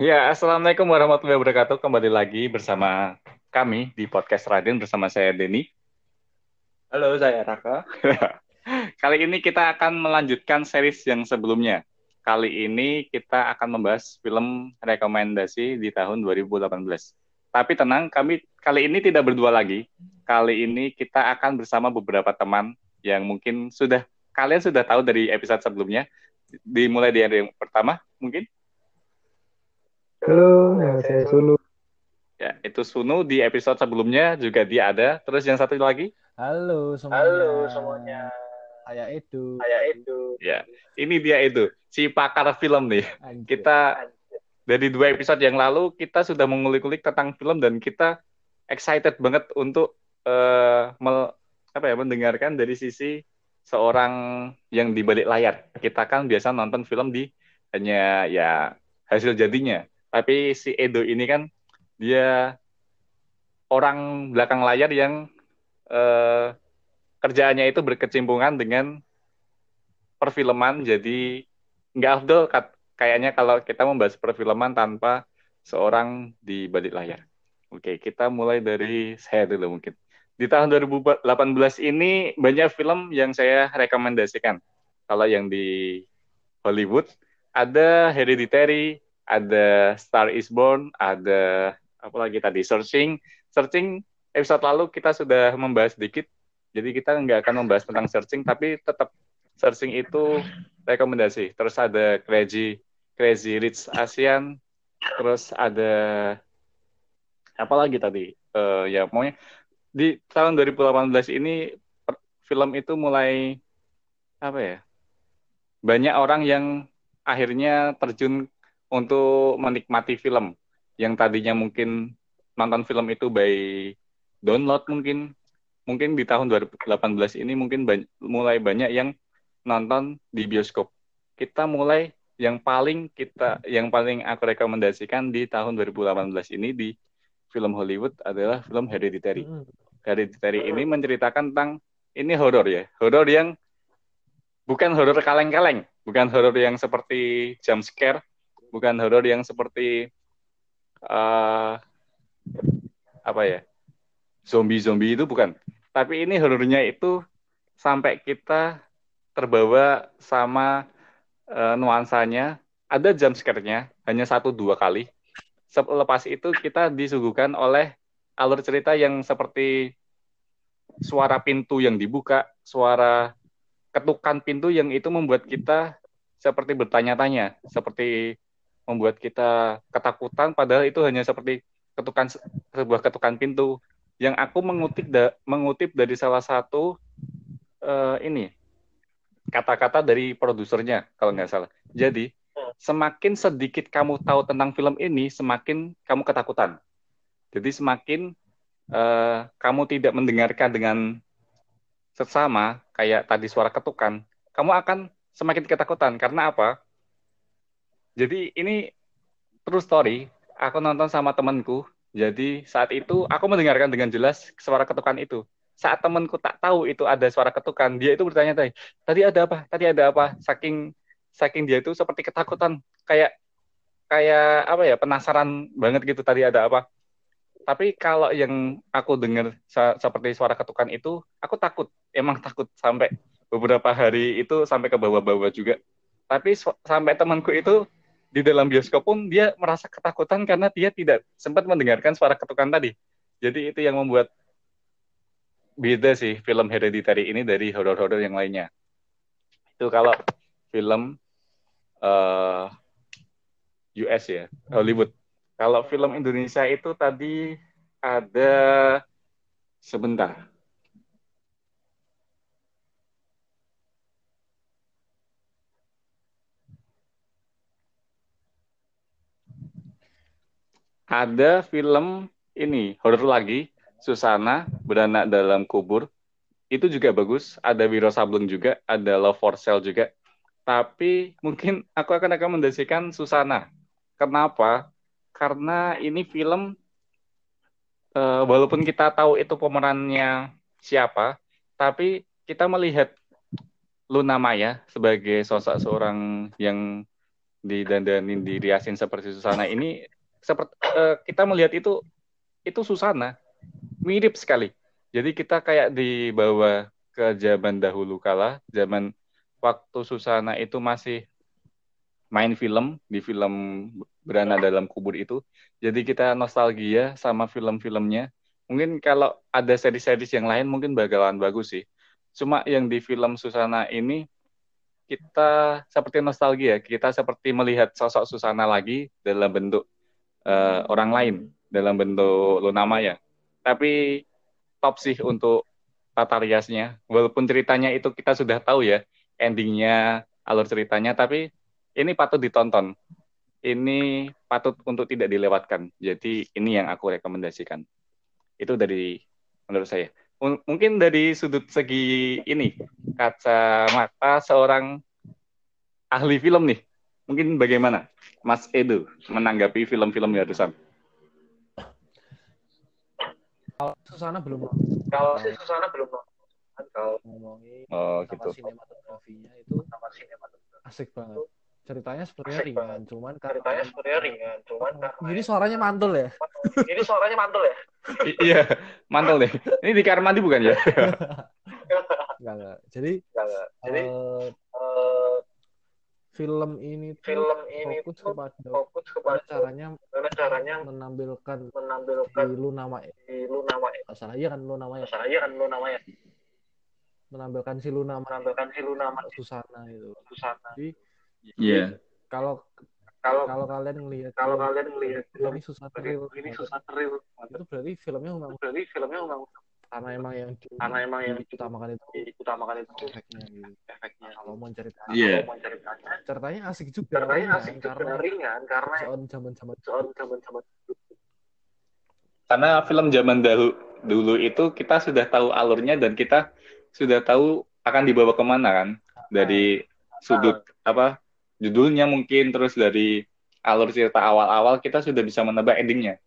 Ya, Assalamualaikum warahmatullahi wabarakatuh. Kembali lagi bersama kami di podcast Raden bersama saya Denny. Halo, saya Raka. Kali ini kita akan melanjutkan series yang sebelumnya. Kali ini kita akan membahas film rekomendasi di tahun 2018. Tapi tenang, kami kali ini tidak berdua lagi. Kali ini kita akan bersama beberapa teman yang mungkin sudah kalian sudah tahu dari episode sebelumnya. Dimulai dari yang pertama, mungkin Halo, nama saya Sunu. Ya, itu Sunu di episode sebelumnya juga dia ada. Terus yang satu lagi? Halo semuanya. Halo semuanya. Saya Edu. Saya Edu. Ya, ini dia itu si pakar film nih. Anjir. Kita dari dua episode yang lalu kita sudah mengulik-ulik tentang film dan kita excited banget untuk eh, mel- apa ya mendengarkan dari sisi seorang yang di balik layar. Kita kan biasa nonton film di hanya ya hasil jadinya. Tapi si Edo ini kan dia orang belakang layar yang eh, kerjaannya itu berkecimpungan dengan perfilman. Jadi nggak afdol kayaknya kalau kita membahas perfilman tanpa seorang di balik layar. Oke, kita mulai dari saya dulu mungkin. Di tahun 2018 ini banyak film yang saya rekomendasikan. Kalau yang di Hollywood ada Hereditary, ada Star is Born, ada apa lagi tadi Searching. Searching episode lalu kita sudah membahas sedikit. Jadi kita nggak akan membahas tentang Searching, tapi tetap Searching itu rekomendasi. Terus ada Crazy Crazy Rich Asian, terus ada apa lagi tadi? Eh, ya pokoknya di tahun 2018 ini film itu mulai apa ya? Banyak orang yang akhirnya terjun untuk menikmati film yang tadinya mungkin nonton film itu by download mungkin mungkin di tahun 2018 ini mungkin bany- mulai banyak yang nonton di bioskop. Kita mulai yang paling kita yang paling aku rekomendasikan di tahun 2018 ini di film Hollywood adalah film Hereditary. Mm-mm. Hereditary ini menceritakan tentang ini horor ya, horor yang bukan horor kaleng-kaleng, bukan horor yang seperti jump scare, bukan horor yang seperti eh, apa ya zombie-zombie itu bukan. Tapi ini horornya itu sampai kita terbawa sama eh, nuansanya. Ada jump scare-nya hanya satu dua kali. Selepas itu kita disuguhkan oleh alur cerita yang seperti suara pintu yang dibuka, suara ketukan pintu yang itu membuat kita seperti bertanya-tanya, seperti membuat kita ketakutan padahal itu hanya seperti ketukan sebuah ketukan pintu yang aku mengutip da- mengutip dari salah satu eh, ini kata-kata dari produsernya kalau nggak salah. Jadi semakin sedikit kamu tahu tentang film ini, semakin kamu ketakutan. Jadi semakin eh, kamu tidak mendengarkan dengan sesama kayak tadi suara ketukan, kamu akan semakin ketakutan karena apa? Jadi ini true story. Aku nonton sama temanku. Jadi saat itu aku mendengarkan dengan jelas suara ketukan itu. Saat temanku tak tahu itu ada suara ketukan, dia itu bertanya tadi, tadi ada apa? Tadi ada apa? Saking saking dia itu seperti ketakutan, kayak kayak apa ya penasaran banget gitu tadi ada apa. Tapi kalau yang aku dengar seperti suara ketukan itu, aku takut, emang takut sampai beberapa hari itu sampai ke bawah-bawah juga. Tapi sampai temanku itu di dalam bioskop pun dia merasa ketakutan karena dia tidak sempat mendengarkan suara ketukan tadi. Jadi itu yang membuat beda sih film Hereditary ini dari horor-horor yang lainnya. Itu kalau film eh, US ya, Hollywood. Kalau film Indonesia itu tadi ada sebentar. Ada film ini horor lagi, Susana beranak dalam kubur. Itu juga bagus. Ada Wiro Sableng juga, ada Love for Sale juga. Tapi mungkin aku akan rekomendasikan Susana. Kenapa? Karena ini film eh, walaupun kita tahu itu pemerannya siapa, tapi kita melihat Luna Maya sebagai sosok seorang yang didandanin diriasin seperti Susana ini seperti uh, kita melihat itu itu Susana mirip sekali. Jadi kita kayak dibawa ke zaman dahulu kala, zaman waktu Susana itu masih main film di film Berana dalam kubur itu. Jadi kita nostalgia sama film-filmnya. Mungkin kalau ada seri-seri yang lain mungkin bakalan bagus sih. Cuma yang di film Susana ini kita seperti nostalgia, kita seperti melihat sosok Susana lagi dalam bentuk uh, orang lain, dalam bentuk Luna Maya. Tapi top sih untuk tata riasnya. Walaupun ceritanya itu kita sudah tahu ya, endingnya, alur ceritanya, tapi ini patut ditonton. Ini patut untuk tidak dilewatkan. Jadi ini yang aku rekomendasikan. Itu dari menurut saya mungkin dari sudut segi ini kacamata seorang ahli film nih mungkin bagaimana Mas Edo menanggapi film-film Garusan? Kalau Susana belum kalau sih Susana belum kalau ngomongin oh, gitu. sinematografinya itu asik banget ceritanya sebenarnya ringan, cuman ceritanya sebenarnya ringan, cuman karena ini suaranya mantul ya. ini suaranya mantul ya. iya, mantul deh. Ini di kamar mandi bukan ya? enggak, enggak. Jadi, enggak, Jadi uh, uh, film ini tuh film ini fokus tuh kepada fokus kepada caranya caranya menampilkan menampilkan di lu nama di lu nama salah. Iya kan lu namanya salah iya kan lu namanya menampilkan si Luna menampilkan si Luna Susana itu. Susana. Jadi Iya. Yeah. Kalau kalau kalau kalian ngelihat kalau kalian ngelihat film ini susah real ini susah real itu berarti filmnya memang berarti filmnya memang karena emang yang karena emang yang utamakan itu utamakan itu efeknya gitu. efeknya. Kalau mau cerita yeah. mau ceritanya ceritanya asik juga ceritanya ringan, asik karena juga ringan karena soal zaman zaman soal zaman zaman karena film zaman dahulu dulu itu kita sudah tahu alurnya dan kita sudah tahu akan dibawa ke mana kan. Dari sudut apa judulnya mungkin terus dari alur cerita awal-awal kita sudah bisa menebak endingnya.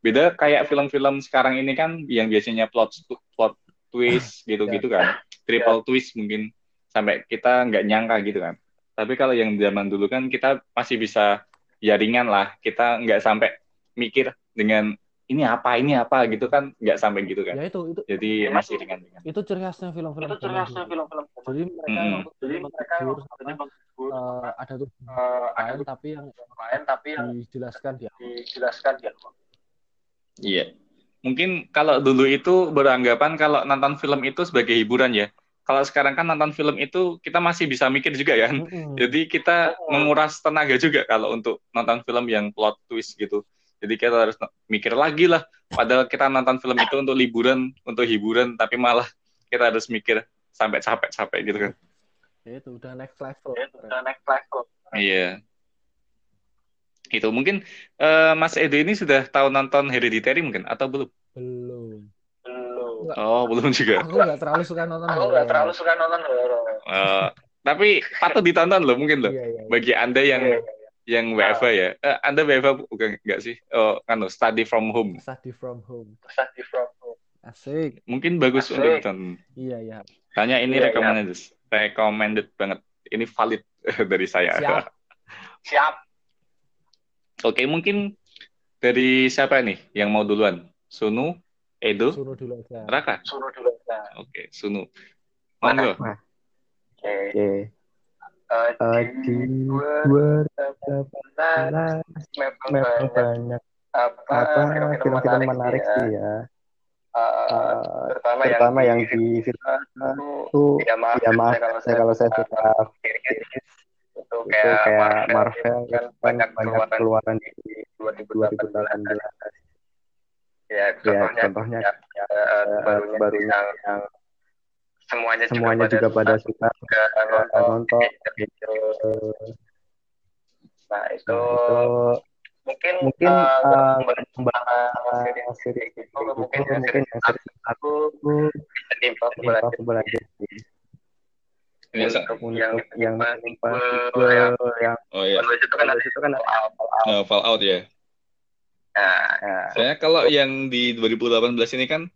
Beda kayak film-film sekarang ini kan yang biasanya plot plot twist gitu-gitu kan, triple twist mungkin sampai kita nggak nyangka gitu kan. Tapi kalau yang zaman dulu kan kita masih bisa ya ringan lah, kita nggak sampai mikir dengan ini apa ini apa gitu kan nggak sampai gitu kan. Ya itu itu. Jadi ya, masih ringan-ringan. Itu ciri khasnya film-film. Itu ciri khasnya film-film. Jadi mereka hmm. jadi mereka uh, ada tuh uh, lain tapi yang lain tapi yang dijelaskan dia dijelaskan dia iya mungkin kalau dulu itu beranggapan kalau nonton film itu sebagai hiburan ya kalau sekarang kan nonton film itu kita masih bisa mikir juga ya mm-hmm. jadi kita menguras tenaga juga kalau untuk nonton film yang plot twist gitu jadi kita harus mikir lagi lah. Padahal kita nonton film itu untuk liburan untuk hiburan tapi malah kita harus mikir sampai capek-capek gitu kan. Itu udah next level. Itu udah next level. Iya. Itu mungkin uh, Mas Edo ini sudah tahu nonton Hereditary mungkin atau belum? Belum. Belum. Oh belum juga. Aku nggak terlalu suka nonton aku nggak terlalu suka nonton horor uh, tapi patut ditonton loh mungkin loh. Iya, iya, iya. bagi anda yang iya, iya. Yang WFA ya? Uh, anda WFA bukan enggak sih? Oh kan study from home. Study from home. Study from home. Asik. Mungkin bagus Asik. untuk ditonton iya iya. Hanya ini Iya, iya. recommended recommended banget. Ini valid dari saya. Siap. siap. Oke mungkin dari siapa nih yang mau duluan? Sunu Edo suruh dulu aja. Raka? Suruh dulu nah, oke Sunu. Monggo. Oke. Oke. Di dua benar memang banyak apa film-film menarik, sih ya. ya. Eh, terutama, terutama yang di di film itu ya maaf, ya maaf kalau saya kalau saya suka. Itu kayak, kayak Marvel kan banyak banyak keluaran di di 2018 2018 ya ya contohnya, contohnya ya, ya, barunya, yang, yang semuanya, semuanya juga pada suka suka eh, nonton, nonton. Gitu. Eh, nah itu, nah, itu mungkin mungkin eh, eh, membahas membahas seri seri itu. mungkin yang seri yang aku aku menimpa menimpa aku belajar sih. Ini sa- untuk untuk yang yang menimpa yang yang oh ya penulis itu kan itu kan Eh, Fallout. Ya. Nah nah, saya kalau yang di 2018 ini kan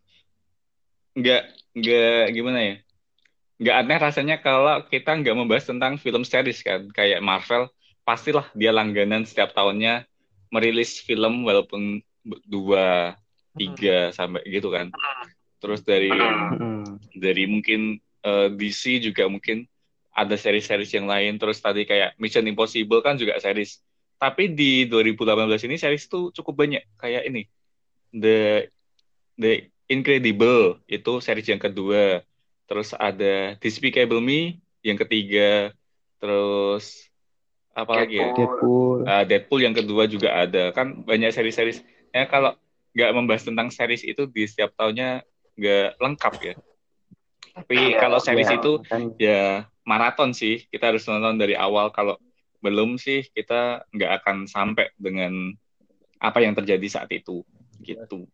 nggak nggak gimana ya? Nggak aneh rasanya kalau kita nggak membahas tentang film series kan. Kayak Marvel pastilah dia langganan setiap tahunnya merilis film walaupun dua tiga sampai gitu kan. Terus dari Mm. dari mungkin eh, DC juga mungkin ada seri-series yang lain. Terus tadi kayak Mission Impossible kan juga series. Tapi di 2018 ini series tuh cukup banyak. Kayak ini The The Incredible itu series yang kedua. Terus ada Despicable Me yang ketiga. Terus apa lagi ya? Deadpool. Uh, Deadpool yang kedua juga ada. Kan banyak seri-seri ya kalau nggak membahas tentang series itu di setiap tahunnya nggak lengkap ya. Tapi Iya, kalau series Ya, itu kan ya maraton sih. Kita harus nonton dari awal. Kalau belum sih kita nggak akan sampai dengan apa yang terjadi saat itu. Gitu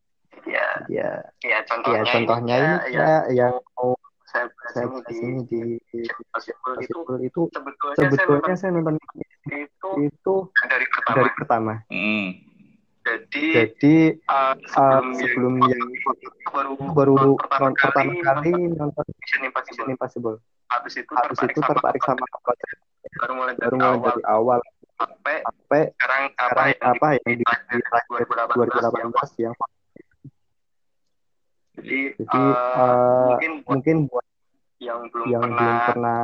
ya ya ya contohnya, ya contohnya ini, ini ya, ya yang mau saya bahas saya ini di di Impossible itu itu sebetulnya, sebetulnya saya nonton itu itu dari pertama dari pertama Mm. jadi jadi uh, uh, sebelum, sebelum yang yang baru baru pertama, non- pertama kali nonton nonton Mission Impossible habis itu habis itu tertarik sama project baru mulai dari baru mulai dari awal sampai sampai sekarang apa sekarang yang apa yang di, di di terakhir 2018 yang jadi, jadi uh, uh, mungkin buat mungkin buat yang belum yang belum pernah pernah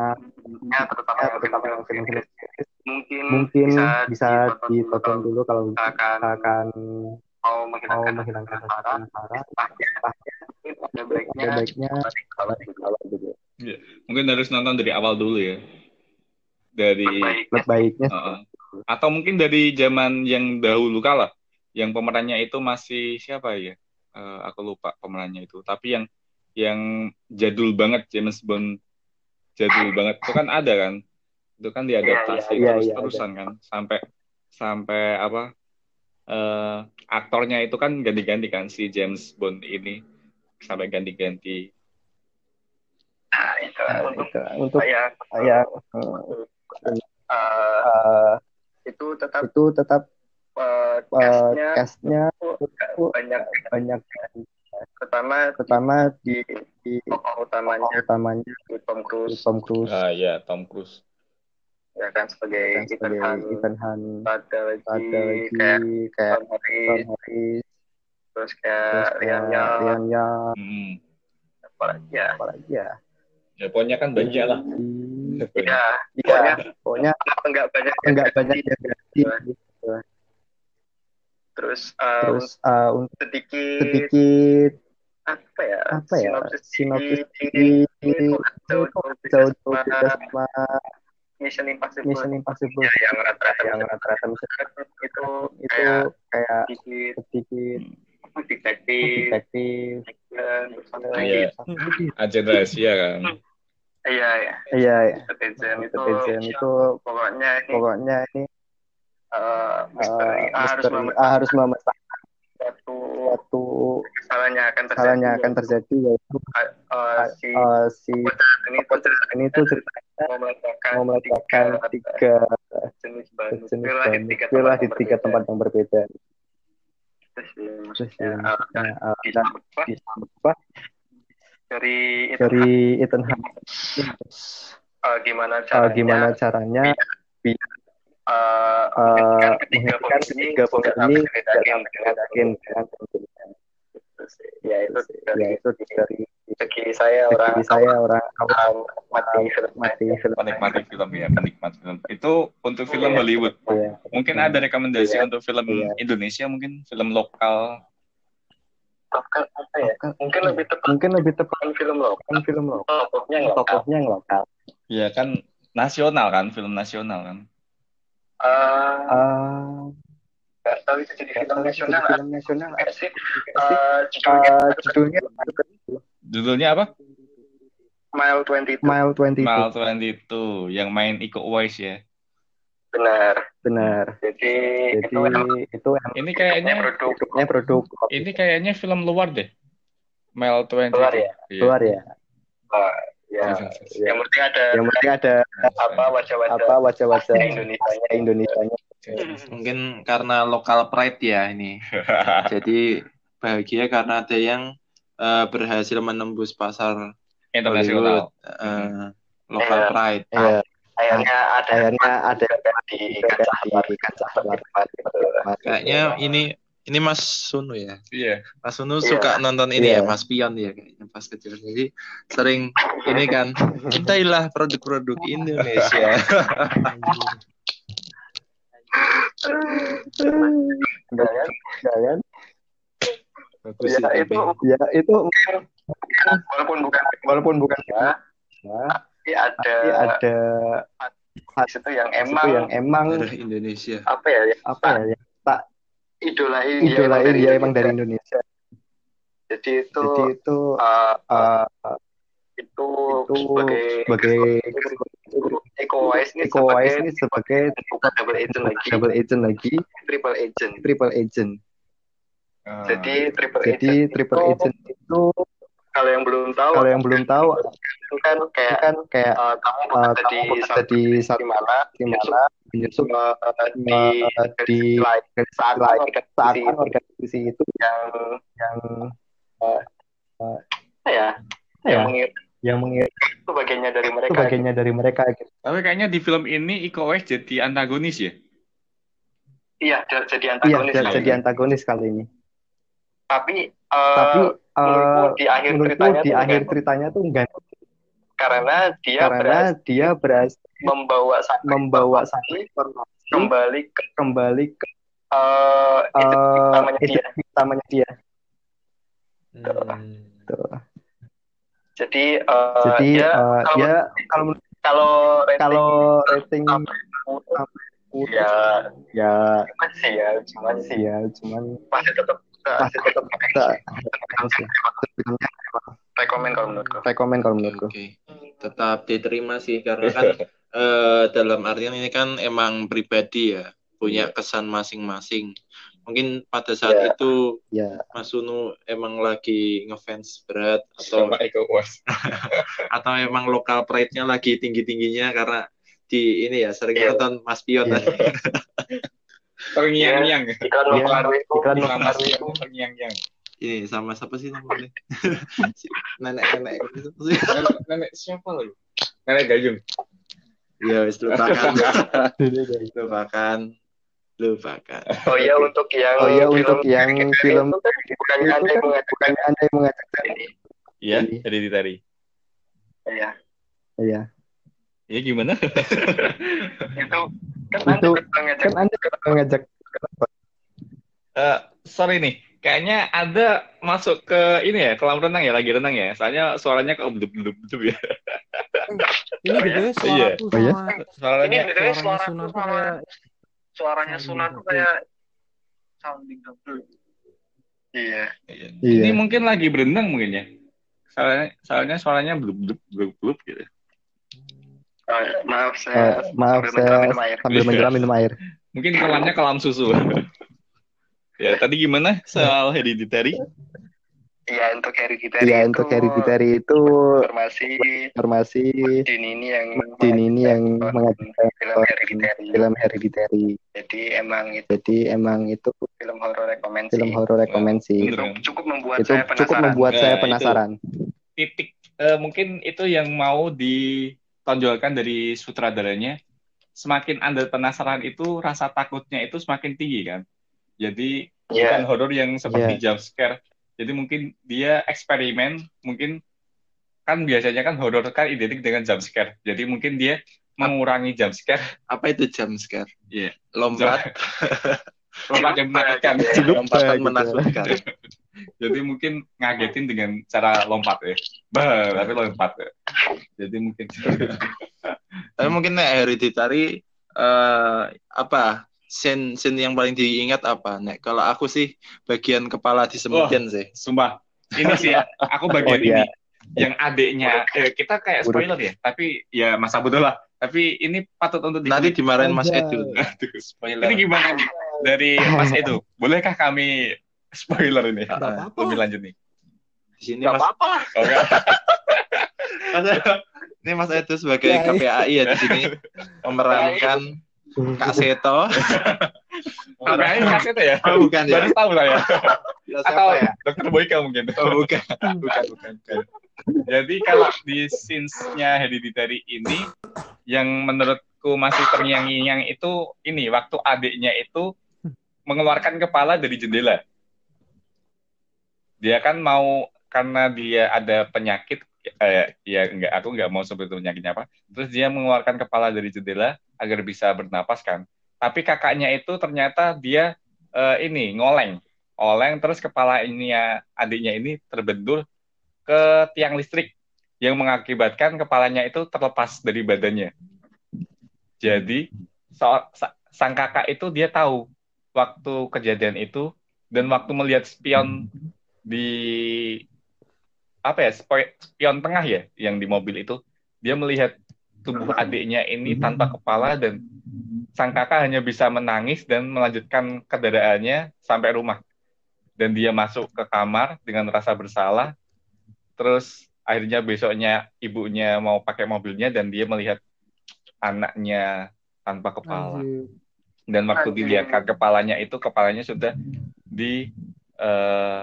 ya, terutama ya, yang terutama film yang film-film series, mungkin mungkin bisa ditonton ditonton dulu dulu kalau akan akan mau mau menghilangkan rasa penasaran ada baiknya ada baiknya dulu mungkin harus nonton dari awal dulu ya. Dari baiknya baiknya Heeh. atau mungkin dari zaman yang dahulu kala yang pemerannya itu masih siapa ya Eh, aku lupa pemerannya itu. Tapi yang yang jadul banget James Bond jadul banget. Itu kan ada kan? Itu kan diadaptasi Iya, iya, terus iya, terusan kan? sampai sampai apa eh aktornya itu kan ganti-ganti kan si James Bond ini. Sampai ganti-ganti. Nah, itu. Nah, untuk itu. Untuk saya saya uh, uh, itu tetap itu tetap uh, uh, castnya castnya banyak. banyak pertama pertama di di tokoh utamanya. utamanya. Di Tom Cruise. Tom Cruise. Ah ya Tom Cruise. Ya kan sebagai kan Ethan sebagai Hunt. Ethan Hunt. Ada lagi ada lagi kayak kayak Tom Harris terus kayak Rian Yang Rian Yang Mm. apa lagi ya? Apa lagi ya? Ya pokoknya kan banyak lah. Di- ya Iya, pokoknya enggak banyak enggak banyak yang ganti terus uh, terus uh, untuk sedikit sedikit apa ya? apa ya? Sinopsis di di jauh jauh jauh beda sama Mission Impossible Mission Impossible ya, yang rata-rata yang rata-rata Mission Impossible itu itu kayak kayak sedikit sedikit detektif. Detektif. Iya. agen rahasia kan? Iya ya iya iya. Citizen itu itu pokoknya ini. pokoknya ini misteri. Uh, A harus memecahkan A harus memecahkan suatu suatu kesalahannya akan terjadi. kesalahan yang akan terjadi yaitu Eh, si uh, si ini ini tuh ceritanya mau meletakkan mau meletakkan tiga jenis bahan jenis Nuklir lah di bahan tiga nuklir lah di tempat tiga yang tempat yang berbeda. Terus terus ya, uh, di- apa? dari dari Ethan Hunt eh, gimana uh, caranya gimana caranya? eh, uh, menghentikan ketiga menghentikan ini ketiga tidak ini pembunuhan. ya itu dari ya itu dari segi saya orang segi saya orang awam awam mati film mati film penikmati film ya penikmat film. Itu untuk film Iya. Hollywood ya mungkin ada rekomendasi Iya. untuk film Iya. Indonesia mungkin film lokal? Bahkan apa ya? Mungkin lebih tepat mungkin lebih tepat film lokal. kan film lokal. Tokohnya yang lokal. Tokohnya yang lokal. Ya kan nasional kan film nasional kan Eh, uh, nggak tahu itu jadi film nasional film nasional. Nggak sih Eh, judulnya uh, judulnya judulnya apa? Mile 22 Mile 22 Mal 22 yang main Iko Uwais ya. Benar. Benar. Jadi, jadi itu itu yang ini kayaknya produk. Produknya produk. Ini kayaknya film luar deh. Mel 22 Luar ya? Iya. luar ya? Eh, ya ya. yang penting ada yang penting ada apa wajah-wajah apa wajah-wajah Indonesia Indonesia Mungkin karena lokal pride ya ini. Jadi bahagia karena ada yang eh, berhasil menembus pasar internasional eh, lokal Iya. pride. ya akhirnya ada akhirnya ada di luar di luar Kayaknya ini ini Mas Sunu ya. Iya. Mas Sunu Iya. suka nonton ini Iya. ya, Mas Pion ya kayaknya pas kecil. Jadi sering ini kan, cintailah produk-produk Indonesia. kan Bagus ya itu ya itu walaupun bukan walaupun bukan ya, ya, tapi ada tapi ada di situ yang itu emang yang emang Indonesia. apa ya yang apa ya yang tak idolain dia idolain emang dia emang dari Indonesia. Jadi itu jadi itu uh, uh, itu, itu sebagai sebagai Eko Wise ini Eko Wise sebagai ini sebagai bukan double agent lagi. double agent lagi. Triple agent. Triple agent. Ah. jadi triple jadi agent triple itu, agent itu kalau yang belum tahu kalau yang belum tahu itu kan kayak kan kayak uh, kamu uh, bekerja di satu di di satu mana di mana menyusup uh, di uh, di lain saat lain organisasi saat itu organisasi itu yang yang apa ya ya yang mengir itu bagiannya dari itu mereka bagiannya dari mereka gitu. Tapi kayaknya di film ini Iko Uwais jadi antagonis ya. iya jadi- iya antagonis jadi, lah. jadi antagonis kali ini tapi uh, tapi menurutku eh, di akhir menurutku ceritanya di tuh akhir ceritanya tuh enggak karena dia karena berhasil dia berhasil membawa satu membawa satu informasi kembali ke kembali ke uh, agent eh, utamanya dia agent utamanya dia Hmm. Tuh. jadi uh, jadi dia eh, kalau dia kalau kalau rating kalau rating ya ya cuman sih ya cuman sih ya cuman masih tetap masih tetap kita rekomend kalau menurutku rekomend kalau menurutku oke. Tetap diterima sih karena kan eh, dalam artian ini kan emang pribadi ya, punya kesan masing-masing. Mungkin pada saat Ya. itu ya Mas Sunu emang lagi ngefans berat atau atau emang lokal pride-nya lagi tinggi-tingginya karena di ini ya sering Iya. nonton Mas Pion Iya. tadi. Terngiang-ngiang. iklan Iya. mempengaruhi itu Iklan Sama mempengaruhi terngiang-ngiang. Ini sama siapa sih namanya? Nenek-nenek gitu. Nenek, nenek siapa lagi? Nenek Gayung. Ya, wis lupakan. lupakan. Lupakan. oh iya untuk yang oh iya film untuk yang film kan bukannya itu ada yang kan mengajak bukannya anda yang mengajak ini Iya, Jadi. hereditary. Ya gimana? itu kan Itu anda mengajak kan anda mengajak Eh, sorry nih, kayaknya ada masuk ke ini ya, kolam renang ya, lagi renang ya. Soalnya suaranya kok blub-blub-blub ya. Ini Oh, gitu ya Iya. suaraku Oh, iya? sama ini Suaranya btw suaranya suara Sunan tuh suara kayak suaranya Sounding Sunan tuh kayak sounding double iya Iya. Iya. Ini mungkin lagi berenang mungkin ya. Soalnya, soalnya suaranya blub-blub-blub gitu. Oh, maaf Eh, saya maaf sambil saya minum air. sambil menyelam minum air Mungkin kolamnya kolam susu. ya, tadi gimana soal hereditary? Iya untuk hereditary ya itu untuk hereditary itu informasi informasi Din ini yang Din ini yang mengajarkan film hereditary film hereditary jadi emang itu jadi emang itu film horor rekomendasi film horor rekomensi Bener. itu cukup membuat itu saya cukup penasaran membuat Nah, saya itu. penasaran Titik eh, mungkin itu yang mau ditonjolkan dari sutradaranya. Semakin Anda penasaran itu rasa takutnya itu semakin tinggi kan. Jadi Iya. bukan horor yang seperti jump scare. Jadi mungkin dia eksperimen, mungkin kan biasanya kan horor kan identik dengan jump scare. Jadi mungkin dia mengurangi jump scare, Apa itu jump scare? Iya. Lompat, lompat yang menakutkan. Jelup. lompatan gitu. menakutkan. Jadi mungkin ngagetin dengan cara lompat ya. Bah, tapi lompat ya. Jadi mungkin Tapi mungkin nek hereditary eh apa? Scene scene yang paling diingat apa? Nek kalau aku sih bagian kepala disemutin sih. sumpah ini sih ya, aku bagian Oh, iya. ini yang adiknya eh, kita kayak spoiler ya, tapi ya masa bodoh lah. Tapi ini patut untuk di Nanti dimarahin Mas. Edu. Spoiler. Ini gimana dari Mas Edu? Bolehkah kami spoiler ini? Nggak apa-apa. Lebih lanjut nih. Di sini Mas, apa-apa lah Oh, ini Mas Edu sebagai Ya, iya. KPAI ya di sini memerankan Kak Seto. KPI kaset ya? Oh, bukan ya. Baru tahu saya. Siapa Atau ya? Dokter Boyka mungkin. Oh, bukan. Bukan, bukan, bukan. Jadi kalau di scenes-nya Hereditary ini yang menurutku masih terngiang-ngiang itu ini waktu adiknya itu mengeluarkan kepala dari jendela. Dia kan mau karena dia ada penyakit eh, ya enggak aku enggak mau sebut penyakitnya apa. Terus dia mengeluarkan kepala dari jendela agar bisa bernapas kan. Tapi kakaknya itu ternyata dia eh, ini ngoleng. Oleng terus kepala ini ya adiknya ini terbentur ke tiang listrik yang mengakibatkan kepalanya itu terlepas dari badannya. Jadi so- sa- sang kakak itu dia tahu waktu kejadian itu dan waktu melihat spion di apa ya spion tengah ya yang di mobil itu. Dia melihat tubuh adiknya ini tanpa kepala dan sang kakak hanya bisa menangis dan melanjutkan kendaraannya sampai rumah. Dan dia masuk ke kamar dengan rasa bersalah. Terus akhirnya besoknya ibunya mau pakai mobilnya dan dia melihat anaknya tanpa kepala. Dan waktu dilihatkan kepalanya itu kepalanya sudah di eh,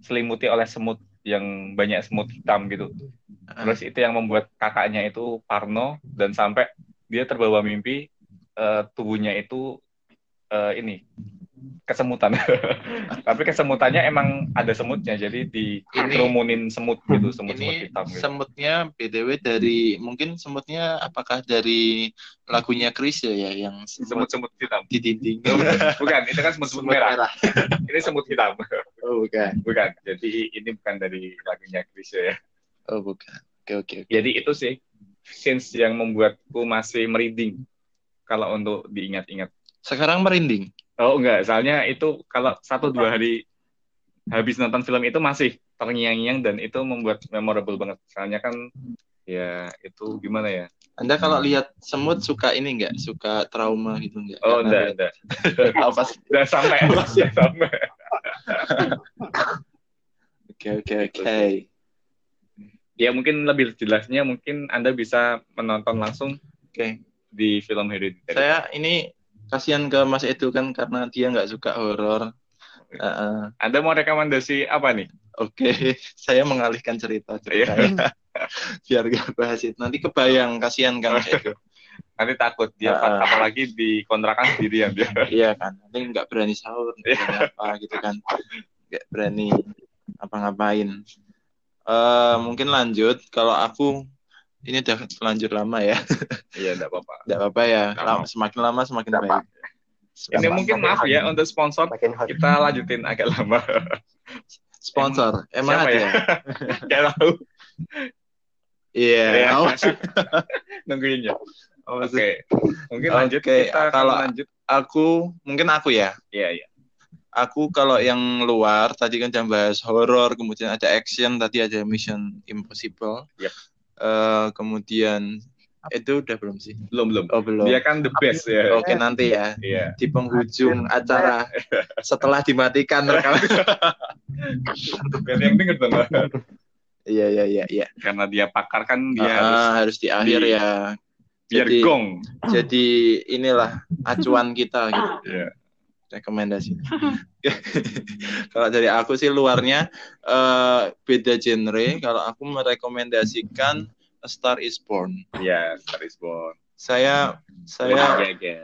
selimuti oleh semut yang banyak semut hitam gitu. Terus itu yang membuat kakaknya itu parno dan sampai dia terbawa mimpi eh, tubuhnya itu eh, ini kesemutan tapi kesemutannya emang ada semutnya jadi dikerumunin semut gitu semut-semut Ini hitam gitu. semutnya BTW dari mungkin semutnya apakah dari lagunya Chris ya ya, yang semut semut-semut hitam di dinding. bukan itu kan semut-semut Semut merah merah. ini semut hitam Oh bukan. bukan jadi ini bukan dari lagunya Chris ya Oh bukan. Oke oke. oke. Jadi itu sih scenes yang membuatku masih merinding kalau untuk diingat-ingat. Sekarang merinding. Oh enggak, soalnya itu kalau satu dua hari habis nonton film itu masih terngiang-ngiang dan itu membuat memorable banget. Soalnya kan ya itu gimana ya? Anda kalau lihat semut suka ini enggak? Suka trauma gitu enggak? Oh Karena enggak, enggak. Apa sih? Udah sampai ya sampai. Oke oke oke. Ya mungkin lebih jelasnya mungkin Anda bisa menonton langsung Oke. di film Hereditary. Saya ini kasihan ke Mas Edu kan karena dia nggak suka horor. Heeh. Anda mau rekomendasi apa nih? Oke, saya mengalihkan cerita ceritanya. Biar gak bahas itu. Nanti kebayang kasihan kan Mas Edu. Nanti takut dia Ah. apalagi di kontrakan sendirian dia. Iya kan. Nanti nggak berani sahur, nggak Iya. apa gitu kan. Nggak berani apa-ngapain. Eh mungkin lanjut. Kalau aku ini udah lanjut lama ya. Iya, enggak apa-apa. Nggak apa-apa ya. Lama- semakin lama semakin Nggak baik. Ini mungkin maaf ya untuk sponsor kita lanjutin agak lama. Sponsor. Emang Siapa ada ya? ya? Gak tahu. Iya. Ya. awas. Nungguin ya. Oke. Mungkin Oke, lanjut kita akan kalau- lanjut. Aku mungkin aku ya. Iya, iya. Aku kalau yang luar tadi kan jangan bahas horor, kemudian ada action, tadi ada Mission Impossible. Yep. Eh, kemudian itu udah belum sih? Belum, belum. Oh belum. Dia kan the best ya. Oke nanti ya Iya. di penghujung acara setelah dimatikan rekaman. Biar yang denger dong. Iya iya iya iya. Karena dia pakar kan dia Ah, harus harus di akhir di- ya. biar jadi- gong. Jadi inilah acuan kita gitu. Iya. Rekomendasi. Kalau dari aku sih luarnya eh, beda genre. Kalau aku merekomendasikan A Star Is Born. Iya, Star is Born. Saya saya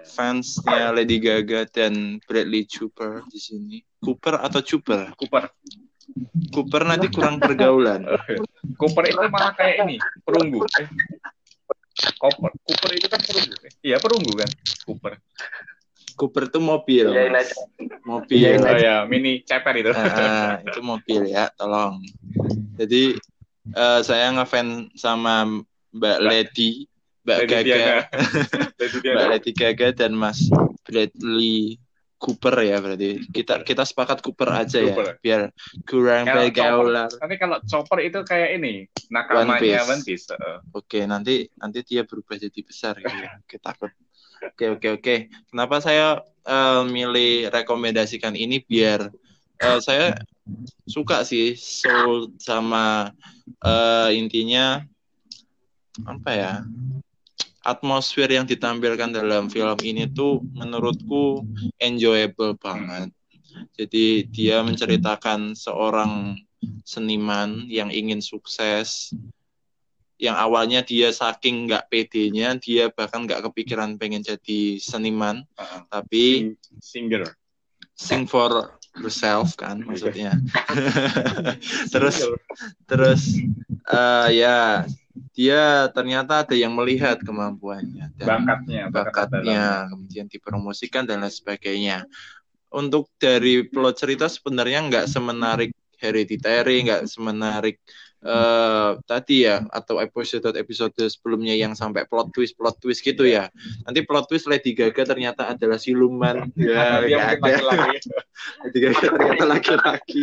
fansnya Lady Gaga dan Bradley Cooper di sini. Cooper atau Cooper? Cooper. Cooper nanti kurang pergaulan. Cooper itu malah kayak ini, perunggu. Eh. Cooper. Cooper itu kan perunggu. eh. Iya, perunggu kan. Cooper. Cooper itu mobil. Mas. aja. Mobil. Iyain Oh ya, mini ceper itu. Ah, itu mobil ya, tolong. Jadi eh, saya ngefans sama Mbak Lady, Mbak Lady Gaga, Diana. Lady Diana. Mbak Lady Gaga dan Mas Bradley Cooper ya berarti. Kita kita sepakat Cooper aja ya, Cooper. biar kurang Kalau pergaulan. Tapi kalau Chopper itu kayak ini, nakamanya One Piece. One Piece. heeh. Oke, nanti nanti dia berubah jadi besar gitu. ya. Oke, takut. Oke, oke, oke. Kenapa saya eh, milih rekomendasikan ini biar eh, saya suka sih soul sama eh, intinya apa ya? Atmosfer yang ditampilkan dalam film ini tuh menurutku enjoyable banget. Jadi dia menceritakan seorang seniman yang ingin sukses yang awalnya dia saking nggak pedenya dia bahkan nggak kepikiran pengen jadi seniman Uh-uh. tapi Sing- singer. sing for yourself kan maksudnya. Terus terus eh, ya dia ternyata ada yang melihat kemampuannya dan bakatnya bakat bakatnya kemudian dipromosikan dan lain sebagainya. Untuk dari plot cerita sebenarnya nggak semenarik Hereditary nggak semenarik eh, tadi ya atau episode episode sebelumnya yang sampai plot twist plot twist gitu ya. Nanti plot twist Lady Gaga ternyata adalah siluman. Ya ada. laki-laki Lady Gaga ternyata laki-laki.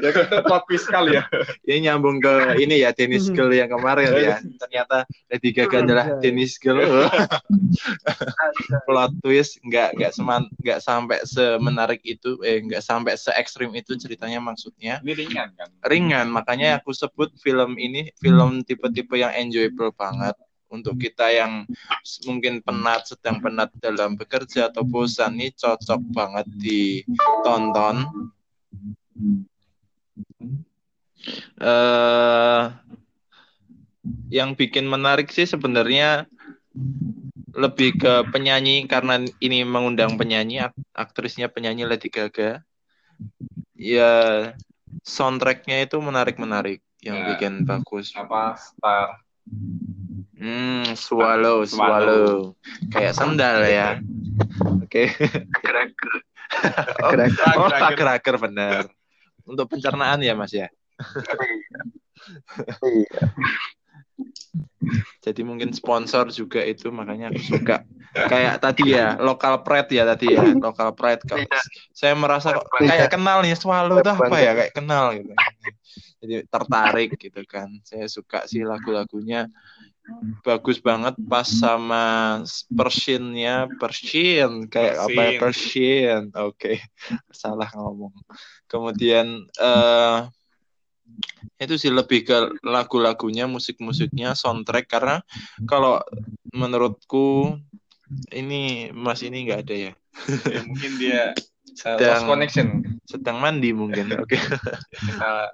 Ya kan plot twist sekali ya. Ini nyambung ke ini ya Dennis Girl yang kemarin ya. Ternyata Lady Gaga adalah Dennis Girl. Plot twist nggak nggak seman nggak sampai semenarik itu eh nggak sampai se ekstrim itu ceritanya maksudnya. Ini ringan kan? Ringan makanya aku sebut film ini film tipe-tipe yang enjoyable banget. Untuk kita yang mungkin penat sedang penat dalam bekerja atau bosan ini cocok banget ditonton. Eh yang bikin menarik sih sebenarnya lebih ke penyanyi karena ini mengundang penyanyi ak- aktrisnya penyanyi Lady Gaga. Ya soundtracknya itu menarik-menarik yang Ya. bikin bagus. Apa star? Hmm swallow Swallow. kayak sendal ya. Oke. Oh, Agar-agar. oh agar-agar benar. Untuk pencernaan ya mas ya? Iya. jadi mungkin sponsor juga itu makanya aku suka. Kayak tadi ya lokal pride ya tadi ya lokal pride. Kalau saya merasa kayak kenal nih swallow itu apa ya kayak kenal gitu. Jadi tertarik gitu kan. Saya suka sih lagu-lagunya. Bagus banget pas sama Persian-nya Persian kayak apa ya Persian oke salah ngomong. Kemudian eh itu sih lebih ke lagu-lagunya musik-musiknya soundtrack. Karena kalau menurutku ini Mas ini nggak ada ya. Ya, mungkin dia uh, Sedang- lost connection. sedang mandi mungkin. Oke. Kita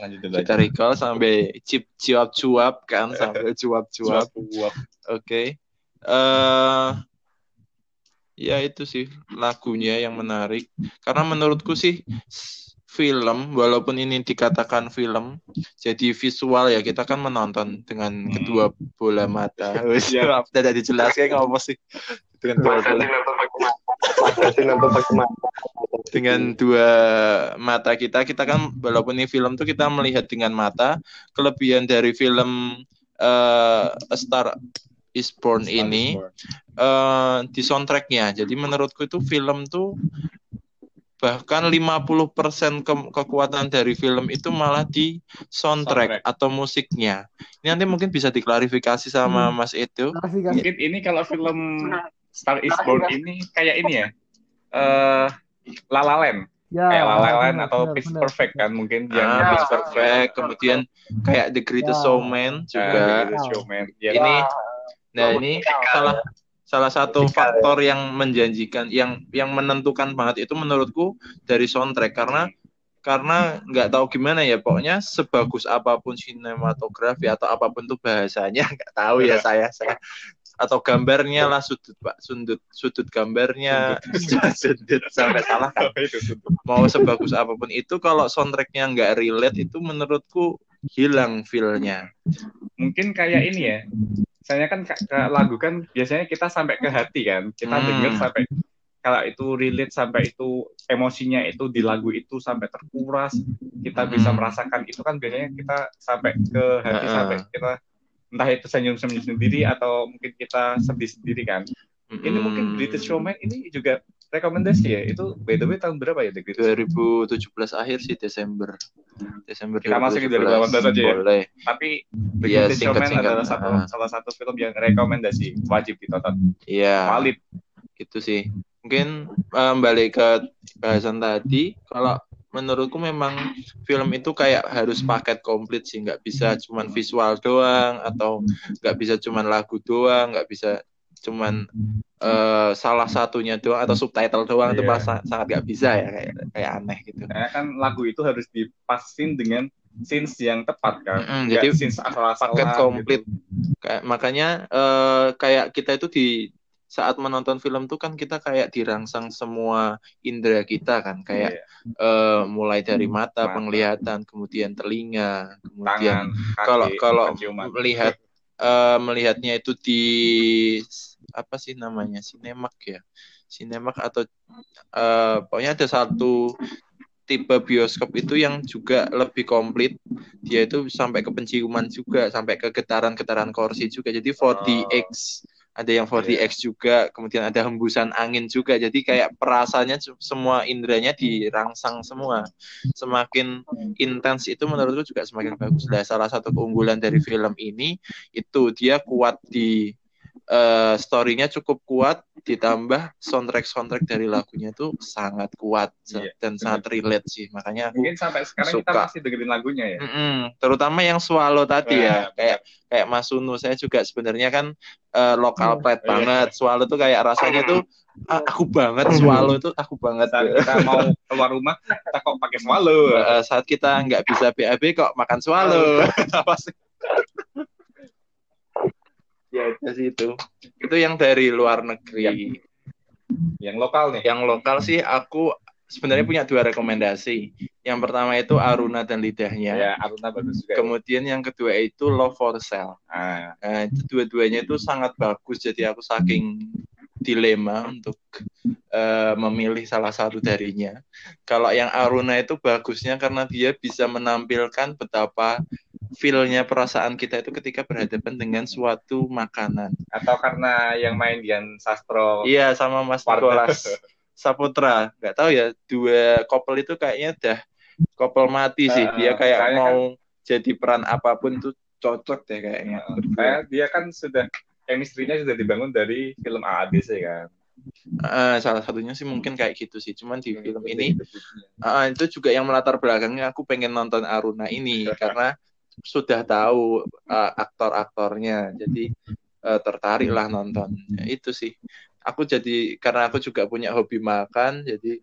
lanjut kita recall sampai cip cuap cuap kan sampai cuap cuap oke. Eh ya itu sih lagunya yang menarik. Karena menurutku sih film walaupun ini dikatakan film jadi visual ya kita kan menonton dengan Hmm. kedua bola mata. Iya. tidak dijelaskan apa sih. Dengan dua bola. dengan dua mata kita kita kan walaupun ini film tuh kita melihat dengan mata kelebihan dari film eh, A Star Is Born ini eh, di soundtracknya. Jadi menurutku itu film tuh bahkan 50% ke- kekuatan dari film itu malah di soundtrack, Soundtrack. atau musiknya. Ini nanti mungkin bisa diklarifikasi sama Mas Edo. Klarifikasi. mungkin ini kalau film Star Is Born ini kayak ini ya eh La La Land. Ya, kayak La La Land atau benar, Pitch. Perfect kan mungkin yang ah, Pitch Perfect kemudian kayak The Greatest Ya. Showman juga. Juga Showman. Ya. Ini nah ini salah salah satu faktor yang menjanjikan yang yang menentukan banget itu menurutku dari soundtrack. Karena karena nggak tahu gimana ya pokoknya sebagus apa pun sinematografi atau apa pun tuh bahasanya nggak tahu ya saya saya. Atau gambarnya lah sudut pak. Sudut sudut gambarnya. Sudut sampai salah kan? Mau sebagus apa pun itu kalau soundtracknya nggak relate itu menurutku hilang feel-nya. Mungkin kayak ini ya saya kan ke, ke lagu kan biasanya kita sampai ke hati kan kita Hmm. dengar sampai kalau itu relate sampai itu emosinya itu di lagu itu sampai terkuras kita bisa Hmm. merasakan itu kan biasanya kita sampai ke hati Heeh. sampai kita entah itu senyum-senyum sendiri atau mungkin kita sedih sendiri kan ini Hmm. mungkin Greatest Showman ini juga rekomendasi ya itu by the way tahun berapa ya The Greatest Showman? 2017 akhir sih Desember Desember Kita masukin 2018 aja ya? boleh tapi The Greatest Showman singkat-singkat. adalah satu Ah. salah satu film yang rekomendasi wajib ditonton iya valid gitu sih mungkin eh, balik ke bahasan tadi kalau menurutku memang film itu kayak harus paket komplit sih nggak bisa cuman visual doang atau nggak bisa cuman lagu doang nggak bisa cuman eh, salah satunya doang atau subtitle doang itu Iya. pas sangat gak bisa ya kayak kayak aneh gitu. Karena kan lagu itu harus dipasin dengan scenes yang tepat kan. Nggak jadi scenes asal-asalan paket gitu. komplit. Kayak makanya eh, kayak kita itu di saat menonton film tuh kan kita kayak dirangsang semua indera kita kan kayak Iya. eh, mulai dari mata, Mata. penglihatan, kemudian telinga, kemudian kalau kalau melihat eh, melihatnya itu di apa sih namanya sinemak ya? Sinemak atau eh, pokoknya ada satu tipe bioskop itu yang juga lebih komplit. Dia itu sampai ke penciuman juga sampai ke getaran-getaran kursi juga. Jadi 4DX ada yang 4DX juga kemudian ada hembusan angin juga. Jadi kayak perasaannya se- semua inderanya dirangsang semua. Semakin intens itu menurutku juga semakin bagus. Nah, salah satu keunggulan dari film ini itu dia kuat di eh, story-nya cukup kuat ditambah soundtrack soundtrack dari lagunya itu sangat kuat Iya, dan benar. sangat relate sih. Makanya aku Mungkin sampai sekarang kita Suka. masih dengerin lagunya ya. Mm-mm, terutama yang swallow tadi Nah, ya kayak kayak Mas Sunu saya juga sebenarnya kan eh, lokal pride Iya. banget swallow tuh kayak rasanya tuh ah, aku banget swallow itu aku banget Saat kita mau keluar rumah, kita kok pakai swallow. Eh, saat kita nggak bisa BAB kok makan swallow apa sih ya itu sih itu itu yang dari luar negeri Yang lokal nih. yang lokal sih aku sebenarnya punya dua rekomendasi yang pertama itu Aruna dan lidahnya Ya, Aruna bagus juga. kemudian yang kedua itu Love for Sale Ah, Nah, itu dua-duanya itu sangat bagus. Jadi aku saking dilema untuk eh, memilih salah satu darinya. Kalau yang Aruna itu bagusnya karena dia bisa menampilkan betapa feel-nya perasaan kita itu ketika berhadapan dengan suatu makanan. atau karena yang main Dian Sastro. Iya, sama Mas. Nicholas Saputra. Nggak tahu ya, dua couple itu kayaknya udah couple mati sih. Eh, Dia kayak mau jadi peran apa pun tuh cocok deh kayaknya. Kayak dia kan sudah chemistry-nya sudah dibangun dari film AADC kan. Eh, salah satunya sih mungkin kayak gitu sih. Cuman di film ini Ah, itu juga yang melatar belakangnya aku pengen nonton Aruna ini karena sudah tahu ah, aktor-aktornya. Jadi eh, tertarik lah nonton. Ya, itu sih. Aku jadi karena aku juga punya hobi makan jadi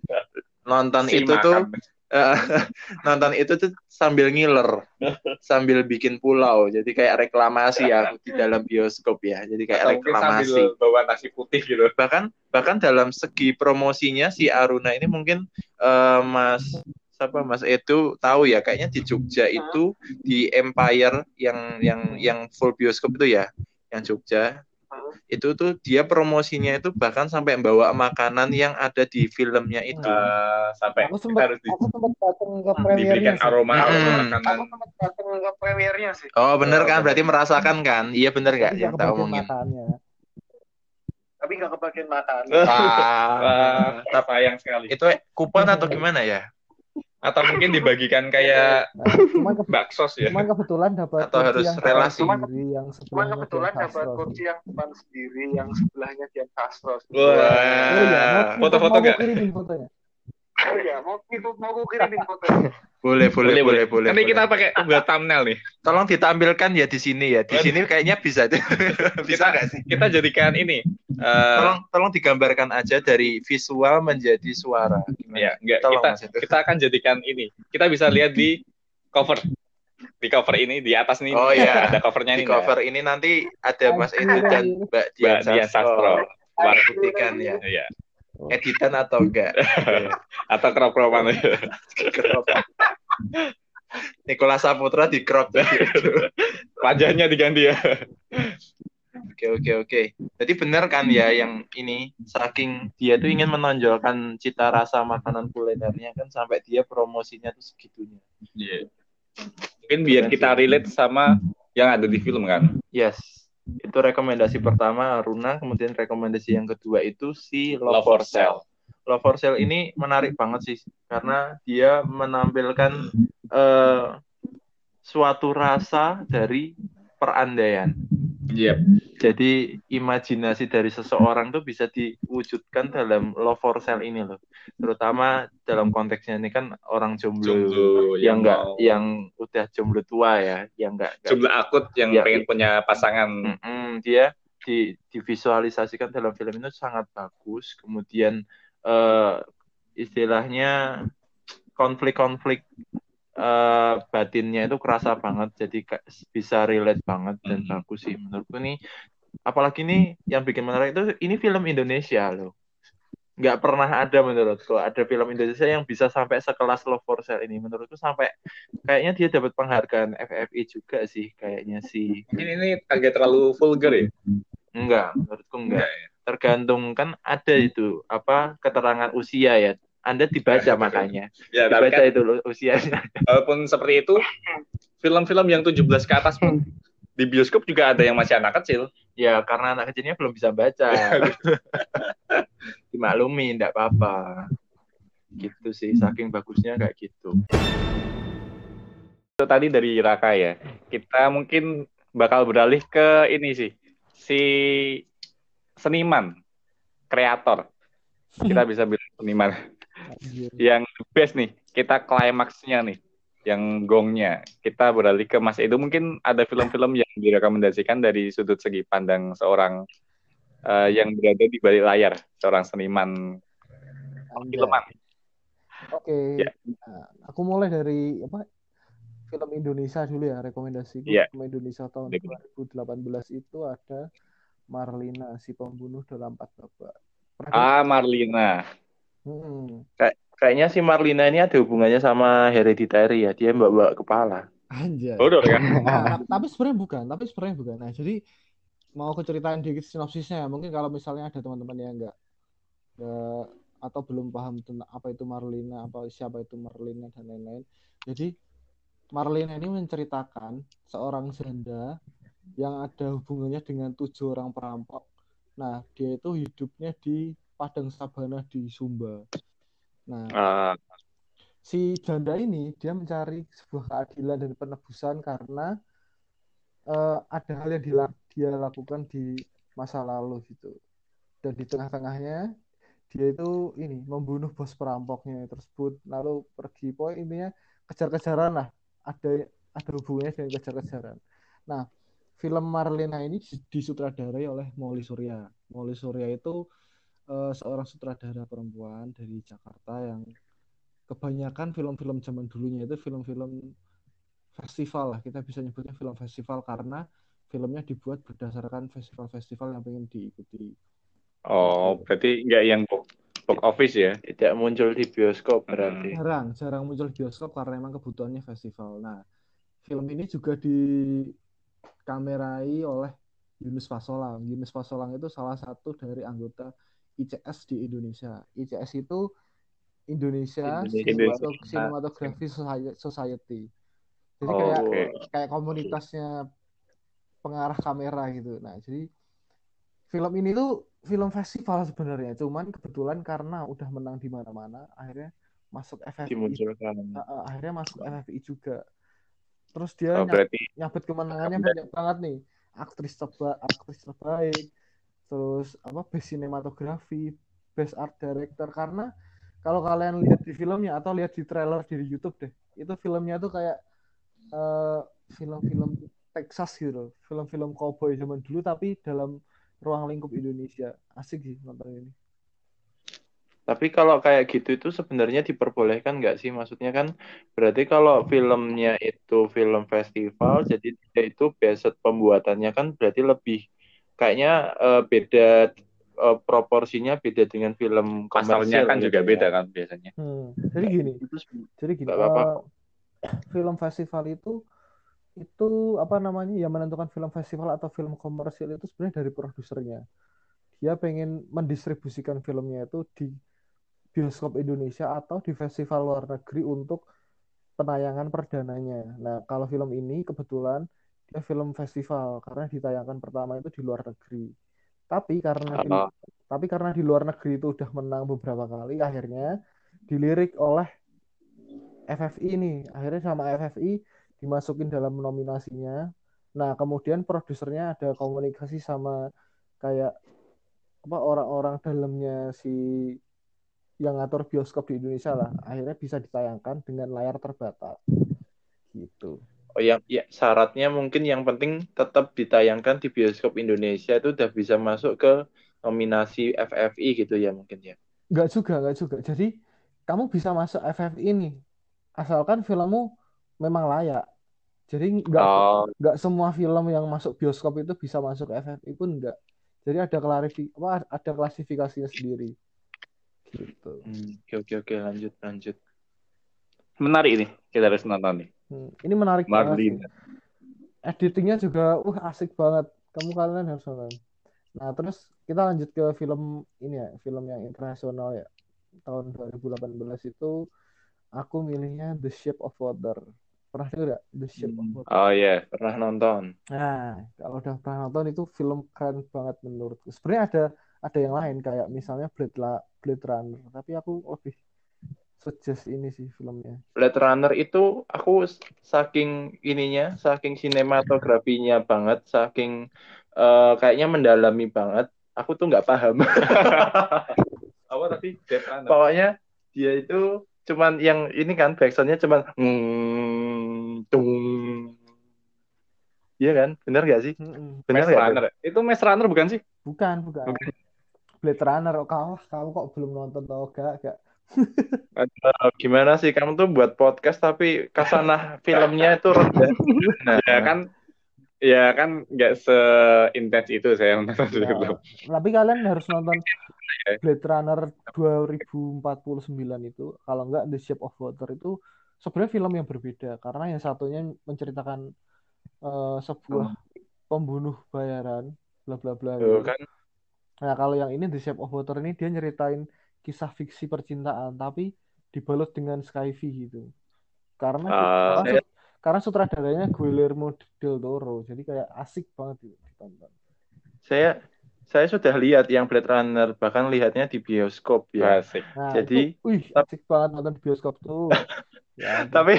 nonton Si itu tuh makan. eh, nonton itu tuh sambil ngiler sambil bikin pulau. Jadi kayak reklamasi aku di dalam bioskop ya. Jadi kayak Atau reklamasi sambil bawa nasi putih gitu. bahkan bahkan dalam segi promosinya si Aruna ini mungkin eh, Mas siapa Mas Edo tahu ya kayaknya di Jogja itu di Empire yang yang yang full bioskop itu ya yang Jogja itu tuh dia promosinya itu bahkan sampai bawa makanan yang ada di filmnya itu Eh, sampai Aku sempat harus di- aku sempat datang ke premiernya diberikan sih. aroma aroma Mm-mm. makanan. Aku sempat datang ke premiernya sih. oh bener kan berarti merasakan kan iya bener nggak yang omongin makannya. Tapi nggak kebagian makan. Wah, Ah, sayang sekali. itu kupon atau gimana ya Atau mungkin dibagikan kayak Nah, cuman, ke- bakso ya. cuman kebetulan dapat Atau kursi harus yang relasi? sebelah sendiri, yang Cuman kebetulan dapat kursi yang depan sendiri, yang sebelahnya Dian Castro. Oh iya, Wah. Foto-foto mau nggak? kirimin fotonya. Oh iya, mau itu mau gue kirimin fotonya. boleh boleh boleh boleh Nanti boleh. kita pakai buat thumbnail nih. Tolong ditampilkan ya di sini ya. Di sini kayaknya bisa. bisa nggak sih? Kita jadikan ini. eh, Tolong tolong digambarkan aja dari visual menjadi suara. Gimana? ya, enggak Tolong, kita kita akan jadikan ini. Kita bisa lihat di cover. Di cover ini di atas nih. Oh, iya. Ada covernya Di ini. cover ini nanti ada Mas Edo dan Mbak Dian Sastro. Sastro. Buktikan ya. Iya. Editan atau enggak? Atau. Crop. Nikola Saputra di crop Wajahnya diganti ya. Oke oke oke. Jadi benar kan ya yang ini saking dia tuh ingin menonjolkan cita rasa makanan kulinernya kan sampai dia promosinya tuh segitunya. Iya. Mungkin biar kita relate sama yang ada di film kan. Yes. Itu rekomendasi pertama Runa, kemudian rekomendasi yang kedua itu si Love, Love for Sale. Love for Sale ini menarik banget sih karena dia menampilkan eh, suatu rasa dari perandaian. Iya. Jadi imajinasi dari seseorang tuh bisa diwujudkan dalam love for sale ini loh. Terutama dalam konteksnya ini kan orang jomblo, Jomblo yang enggak mau- yang udah jomblo tua ya, yang enggak jumlah akut yang Ya. pengen punya pasangan. Mm-mm, dia di divisualisasikan dalam film itu sangat bagus. Kemudian eh, istilahnya konflik-konflik eh, batinnya itu kerasa banget, jadi bisa relate banget dan Hmm. bagus sih menurutku nih. Apalagi nih yang bikin menarik itu ini film Indonesia loh. Nggak pernah ada menurutku ada film Indonesia yang bisa sampai sekelas Love for Sale ini. Menurutku sampai kayaknya dia dapat penghargaan FFI juga sih kayaknya sih. Mungkin ini agak terlalu vulgar ya. Enggak, menurutku enggak. Enggak ya? Tergantung kan ada itu apa keterangan usia ya. Anda dibaca makanya. Ya, tapi Dibaca kan itu loh usianya. walaupun seperti itu, film-film yang 17 ke atas pun di bioskop juga ada yang masih anak kecil. Ya karena anak kecilnya belum bisa baca. Dimaklumi, enggak apa-apa. Gitu sih, saking bagusnya kayak gitu. Itu tadi dari Raka ya. Kita mungkin bakal beralih ke ini sih. Si seniman, kreator. Kita bisa bilang seniman. Yang best nih, kita klimaksnya nih. Yang gongnya. Kita beralih ke Mas Edo. Mungkin ada film-film yang direkomendasikan dari sudut segi pandang seorang eh, yang berada di balik layar. Seorang seniman filman. Oke. Ya. Nah, aku mulai dari apa? Film Indonesia dulu ya, rekomendasi Ya. film Indonesia tahun Boleh, 2018 itu ada Marlina, si pembunuh dalam empat babak. Ah, Marlina. Hmm. Kayaknya si Marlina ini ada hubungannya sama Hereditary ya. Dia mbak-mbak kepala. Anjay. Bodoh kan? Nah, tapi sebenarnya bukan, tapi sebenarnya bukan. Nah, jadi mau aku ceritain dikit sinopsisnya. Mungkin kalau misalnya ada teman-teman yang enggak enggak atau belum paham tentang apa itu Marlina, apa siapa itu Marlina dan lain-lain. Jadi Marlina ini menceritakan seorang janda yang ada hubungannya dengan tujuh orang perampok. Nah, dia itu hidupnya di padang sabana di Sumba. Nah, Ah, si janda ini dia mencari sebuah keadilan dan penebusan karena eh, ada hal yang dia lakukan di masa lalu gitu. Dan di tengah-tengahnya dia itu ini membunuh bos perampoknya tersebut lalu pergi poin intinya kejar-kejaran lah ada ada hubungannya dengan kejar-kejaran. Nah, film Marlina ini disutradarai oleh Molly Surya. Molly Surya itu eh, seorang sutradara perempuan dari Jakarta yang kebanyakan film-film zaman dulunya itu film-film festival lah. Kita bisa nyebutnya film festival karena filmnya dibuat berdasarkan festival-festival yang pengen diikuti. Oh, berarti nggak yang box, box office ya? Tidak muncul di bioskop berarti. jarang jarang muncul di bioskop karena emang kebutuhannya festival. Nah film ini juga dikamerai oleh Yunus Fasolang Yunus Fasolang itu salah satu dari anggota ICS di Indonesia ICS itu Indonesia Indonesia. Cinematog- Cinematography Soci- Society jadi Oh, kayak oke. kayak komunitasnya pengarah kamera gitu. Nah, jadi film ini tuh film festival sebenarnya, cuman kebetulan karena udah menang di mana-mana, akhirnya masuk FFI. Dimunculkan. Uh, akhirnya masuk FFI juga. Terus dia Oh, berarti nyabet kemenangannya banyak banget nih. Aktris terbaik, aktris terbaik, terus apa best sinematografi, best art director karena kalau kalian lihat di filmnya atau lihat di trailer di YouTube deh, itu filmnya tuh kayak eh, film-film Texas gitu film-film cowboy zaman dulu tapi dalam ruang lingkup Indonesia. Asik sih nonton ini. Tapi kalau kayak gitu itu sebenarnya diperbolehkan nggak sih? Maksudnya kan berarti kalau filmnya itu film festival, jadi dia itu beset pembuatannya kan berarti lebih kayaknya eh, beda eh, proporsinya beda dengan film pasalnya komersil kan gitu juga ya. beda kan biasanya. Hmm, Jadi gini, Itu se- Jadi gini, Nggak apa-apa. eh, film festival itu itu apa namanya yang menentukan film festival atau film komersial itu sebenarnya dari produsernya. Dia pengen mendistribusikan filmnya itu di bioskop Indonesia atau di festival luar negeri untuk penayangan perdananya. Nah, kalau film ini kebetulan dia film festival karena ditayangkan pertama itu di luar negeri. Tapi karena di, tapi karena di luar negeri itu udah menang beberapa kali, akhirnya dilirik oleh FFI ini. Akhirnya sama FFI dimasukin dalam nominasinya. Nah, kemudian produsernya ada komunikasi sama kayak apa orang-orang dalamnya si yang ngatur bioskop di Indonesia lah. Akhirnya bisa ditayangkan dengan layar terbatas. Gitu. Oh yang ya syaratnya mungkin yang penting tetap ditayangkan di bioskop Indonesia itu udah bisa masuk ke nominasi FFI gitu ya mungkin ya. Nggak juga, nggak juga. Jadi kamu bisa masuk FFI nih, asalkan filmmu memang layak. Jadi nggak Oh, nggak semua film yang masuk bioskop itu bisa masuk FFI pun nggak. Jadi ada klarifi apa ada klasifikasinya sendiri. Gitu. Hmm, Oke oke oke lanjut lanjut. menarik ini. Kita harus nonton nih. Hmm, Ini menarik banget sih. Marlina. Editingnya juga uh asik banget. Kamu kalian harus nonton. Nah, terus kita lanjut ke film ini ya, film yang internasional ya. Tahun 2018 itu aku milihnya The Shape of Water. Pernah dengar nggak The Shape of Hmm. Water? Oh iya. Pernah nonton? Nah, kalau udah pernah nonton itu film keren banget menurutku. Sebenarnya ada ada yang lain kayak misalnya Blade La- Blade Runner, tapi aku lebih suggest ini sih filmnya. Blade Runner itu aku saking ininya, saking sinematografinya banget, saking eh, kayaknya mendalami banget. Aku tuh nggak paham. Apa tadi? Death Runner. Pokoknya dia itu cuman yang ini kan backsoundnya cuman mm, tung. Iya kan? Bener gak sih? Mm-mm. Bener Maze gak? Runner. Itu Maze Runner bukan sih? Bukan, bukan. Blade Runner, oh, kamu, kamu kok belum nonton tau gak? Gak. Eh, gimana sih kamu tuh buat podcast tapi kasanah filmnya itu rendah. Nah, Ya kan ya kan nggak seintens itu saya menonton Ya, film. tapi kalian harus nonton Blade Runner 2049 itu. Kalau enggak The Shape of Water itu sebenarnya film yang berbeda karena yang satunya menceritakan eh, sebuah pembunuh bayaran bla bla bla tuh gitu. kan Nah, kalau yang ini The Shape of Water ini dia nyeritain kisah fiksi percintaan tapi dibalut dengan sci-fi gitu. Karena Ah, karena, sut- karena sutradaranya Guillermo del Toro. Jadi kayak asik banget gitu ditonton. saya saya sudah lihat yang Blade Runner bahkan lihatnya di bioskop ya. Asik. Nah, Jadi- itu, wih, asik banget nonton di bioskop tuh. Ya. Tapi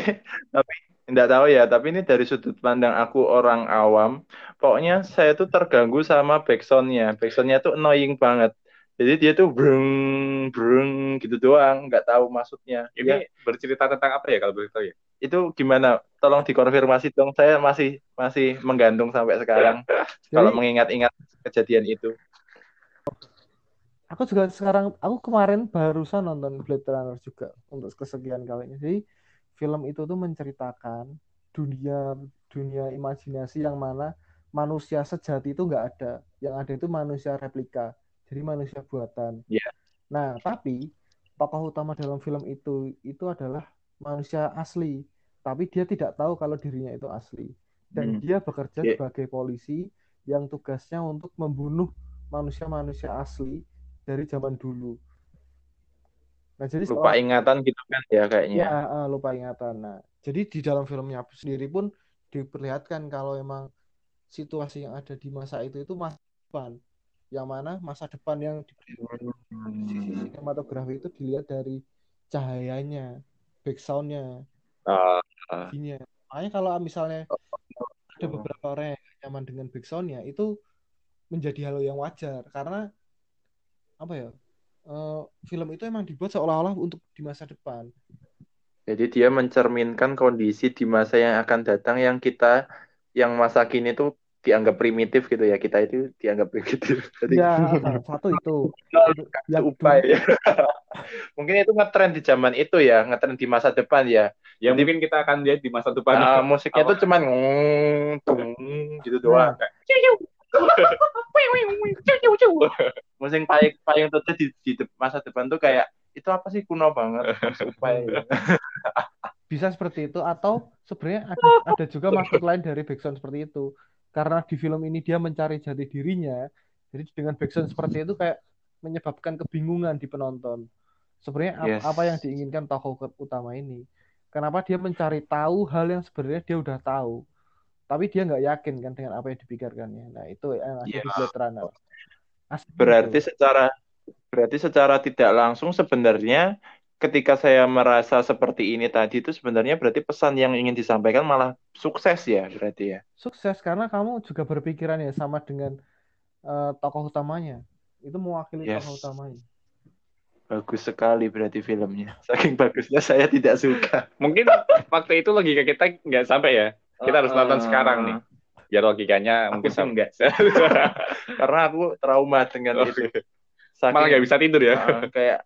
tapi enggak tahu ya, tapi ini dari sudut pandang aku orang awam, pokoknya saya tuh terganggu sama backsoundnya. Backsoundnya tuh annoying banget. Jadi dia tuh breng breng gitu doang, nggak tahu maksudnya. Ini Ya, bercerita tentang apa ya kalau boleh tahu ya? itu gimana? Tolong dikonfirmasi dong. Saya masih masih menggantung sampai sekarang kalau mengingat-ingat kejadian itu. aku juga sekarang, aku kemarin barusan nonton Blade Runner juga untuk kesekian kalinya. Jadi film itu tuh menceritakan dunia dunia imajinasi yang mana manusia sejati itu nggak ada. Yang ada itu manusia replika. Jadi manusia buatan. Iya. Nah, tapi tokoh utama dalam film itu itu adalah manusia asli, tapi dia tidak tahu kalau dirinya itu asli. Dan Hmm. dia bekerja Iya. sebagai polisi yang tugasnya untuk membunuh manusia-manusia asli dari zaman dulu. Nah, jadi Lupa seolah- ingatan gitu kan ya kayaknya. Ya, eh, lupa ingatan. Nah, jadi di dalam filmnya sendiri pun diperlihatkan kalau emang situasi yang ada di masa itu itu masa depan, yang mana masa depan yang di sisi Hmm. sinematografi itu dilihat dari cahayanya, backsoundnya, Ah, ininya. Makanya kalau misalnya ada beberapa orang yang nyaman dengan backsoundnya itu menjadi hal yang wajar karena apa ya? eh, film itu emang dibuat seolah-olah untuk di masa depan. Jadi dia mencerminkan kondisi di masa yang akan datang yang kita yang masa kini tuh dianggap primitif gitu ya. Kita itu dianggap primitif. Jadi Ya, satu itu. Yang upaya. Mungkin itu ngetren di zaman itu ya, ngetren di masa depan ya. ya mungkin kita akan lihat di masa depan. Ah, musiknya tuh cuman ngung, tung, gitu doang. Musik payung payung tuh di, di masa depan tuh kayak itu apa sih kuno banget upaya. bisa seperti itu atau sebenarnya ada, ada juga maksud lain dari backsound seperti itu karena di film ini dia mencari jati dirinya jadi dengan backsound seperti itu kayak menyebabkan kebingungan di penonton sebenarnya Yes. apa yang diinginkan tokoh utama ini kenapa dia mencari tahu hal yang sebenarnya dia udah tahu tapi dia nggak yakin kan dengan apa yang dipikirkannya nah itu yang Iya. di Blade Runner Asik Berarti gitu. secara berarti secara tidak langsung sebenarnya ketika saya merasa seperti ini tadi itu sebenarnya berarti pesan yang ingin disampaikan malah sukses ya berarti ya. sukses karena kamu juga berpikiran ya sama dengan eh, tokoh utamanya itu mewakili Yes. tokoh utamanya Bagus sekali berarti filmnya. Saking bagusnya saya tidak suka. Mungkin waktu itu logika kita nggak sampai ya. kita harus nonton sekarang nih. Biar logikanya Aku mungkin sih sama. enggak. Karena aku trauma dengan Oh, itu. Malah Saking nggak bisa tidur ya. uh, kayak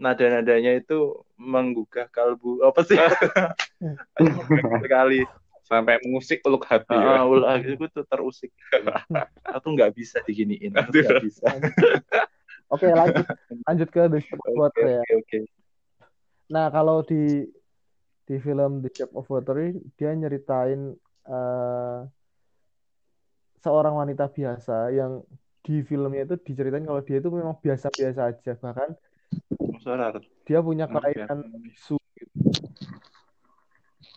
nada-nadanya itu menggugah kalbu apa sih? sekali. Sampai mengusik peluk hati. Ah, ya. ah, aku tuh terusik. Aku nggak bisa diginiin. Aku nggak bisa. Oke, lanjut lanjut ke The Shape of Water ya. Oke oke. Nah, kalau di di film The Shape of Water dia nyeritain eh, seorang wanita biasa yang di filmnya itu diceritain kalau dia itu memang biasa-biasa aja, bahkan. Dia punya ya. kelainan bisu.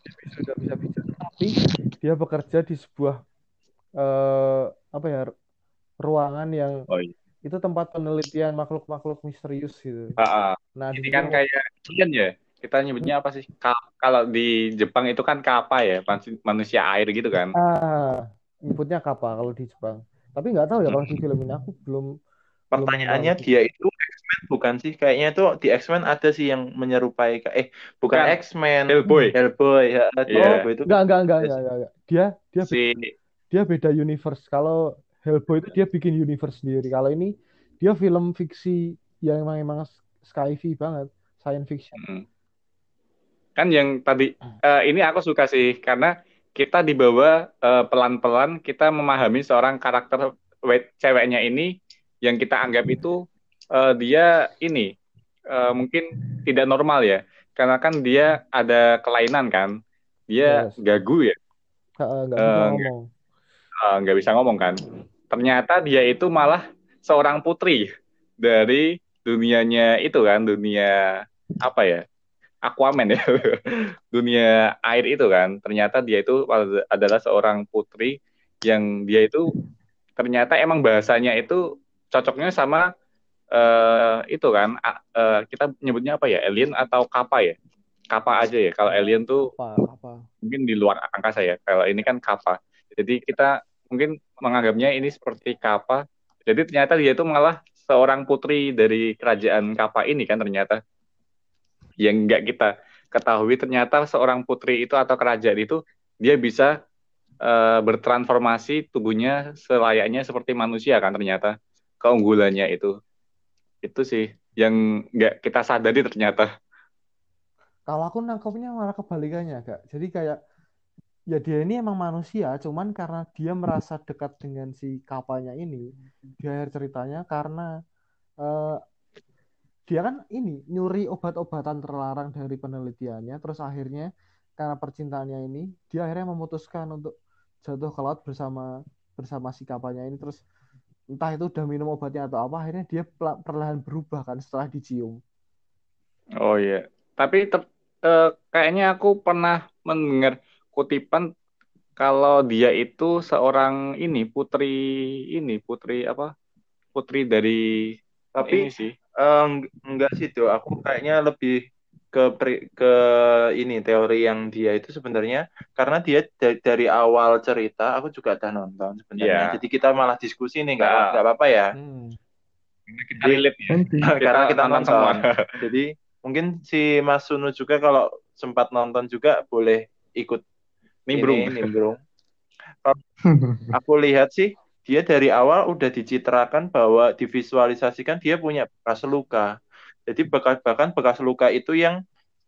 Dia sudah bisa bicara, tapi dia bekerja di sebuah eh, apa ya ruangan yang Oh iya. itu tempat penelitian makhluk-makhluk misterius gitu. Ah, ah. Nah, Ini kan kayak alien ya. Kita nyebutnya apa sih? Ka- kalau di Jepang itu kan kappa ya, manu- manusia air gitu kan. Ah, nyebutnya kappa kalau di Jepang. Tapi nggak tahu ya kalau di film ini aku belum Pertanyaannya dia itu X-Men bukan sih? Kayaknya tuh di X-Men ada sih yang menyerupai eh bukan Bukan. X-Men. Hellboy. Hellboy ya. Iya. Hellboy itu Enggak, enggak, enggak, enggak, enggak, enggak. Dia dia Si dia beda universe. Kalau Hellboy itu dia bikin universe sendiri. Kalau ini dia film fiksi yang emang emang sci-fi banget, science fiction. Mm. kan yang tadi eh, ini aku suka sih karena kita dibawa eh, pelan-pelan kita memahami seorang karakter we- ceweknya ini yang kita anggap itu eh, dia ini eh, mungkin tidak normal ya karena kan dia ada kelainan kan dia Yes. gagu ya nggak bisa nggak. ngomong. eh, nggak bisa ngomong kan ternyata dia itu malah seorang putri dari dunianya itu kan dunia apa ya Aquaman ya dunia air itu kan ternyata dia itu adalah seorang putri yang dia itu ternyata emang bahasanya itu cocoknya sama eh, itu kan eh, kita nyebutnya apa ya alien atau kappa ya kappa aja ya kalau alien tuh Apa apa? mungkin di luar angkasa ya. Kalau ini kan kappa. Jadi kita mungkin menganggapnya ini seperti kappa. Jadi ternyata dia itu malah seorang putri dari kerajaan kappa ini kan ternyata. Yang nggak kita ketahui ternyata seorang putri itu atau kerajaan itu dia bisa eh, bertransformasi tubuhnya selayaknya seperti manusia kan ternyata. Keunggulannya itu. Itu sih yang nggak kita sadari ternyata. Kalau aku nangkepnya malah kebalikannya, Kak. Jadi kayak ya dia ini emang manusia, cuman karena dia merasa dekat dengan si kapalnya ini, di akhir ceritanya karena eh, dia kan ini nyuri obat-obatan terlarang dari penelitiannya, terus akhirnya karena percintaannya ini, dia akhirnya memutuskan untuk jatuh ke laut bersama bersama si kapalnya ini, terus entah itu udah minum obatnya atau apa, akhirnya dia perlahan berubah kan setelah dicium. Oh iya, tapi ter- eh, kayaknya aku pernah mendengar kutipan kalau dia itu seorang ini putri ini putri apa? Putri dari Tapi ini sih. eh, enggak sih tuh. Aku kayaknya lebih ke ke ini teori yang dia itu sebenarnya karena dia da- dari awal cerita aku juga udah nonton sebenarnya. Iya. Jadi kita malah diskusi nih nggak Nah. nggak apa-apa ya. Hmm. Kita relate ya. Karena kita nonton nonton. semua. Jadi mungkin si Mas Sunu juga kalau sempat nonton juga boleh ikut Nimbrung. ini nimbrung. Aku lihat sih dia dari awal udah dicitrakan bahwa divisualisasikan dia punya bekas luka. Jadi bekas bahkan bekas luka itu yang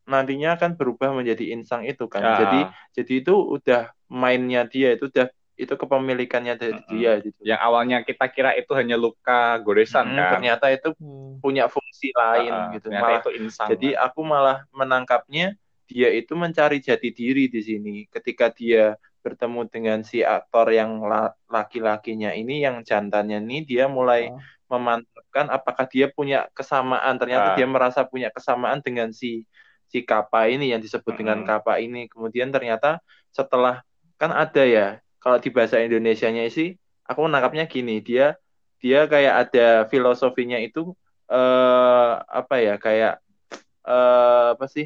nantinya akan berubah menjadi insang itu kan. Ah. Jadi jadi itu udah mainnya dia itu udah itu kepemilikannya dari Mm-mm. dia gitu. Yang awalnya kita kira itu hanya luka goresan Mm, kan. ternyata itu Hmm. punya fungsi lain Ah, gitu. ternyata Malah itu insang. jadi aku malah menangkapnya dia itu mencari jati diri di sini. Ketika dia bertemu dengan si aktor yang la- laki-lakinya ini, yang jantannya ini, dia mulai Ah. Memantapkan apakah dia punya kesamaan. Ternyata Ah. dia merasa punya kesamaan dengan si si Kapa ini yang disebut dengan Mm-mm. Kapa ini. Kemudian ternyata setelah kan ada ya kalau di bahasa Indonesianya sih, aku menangkapnya gini, dia dia kayak ada filosofinya itu eh apa ya kayak eh apa sih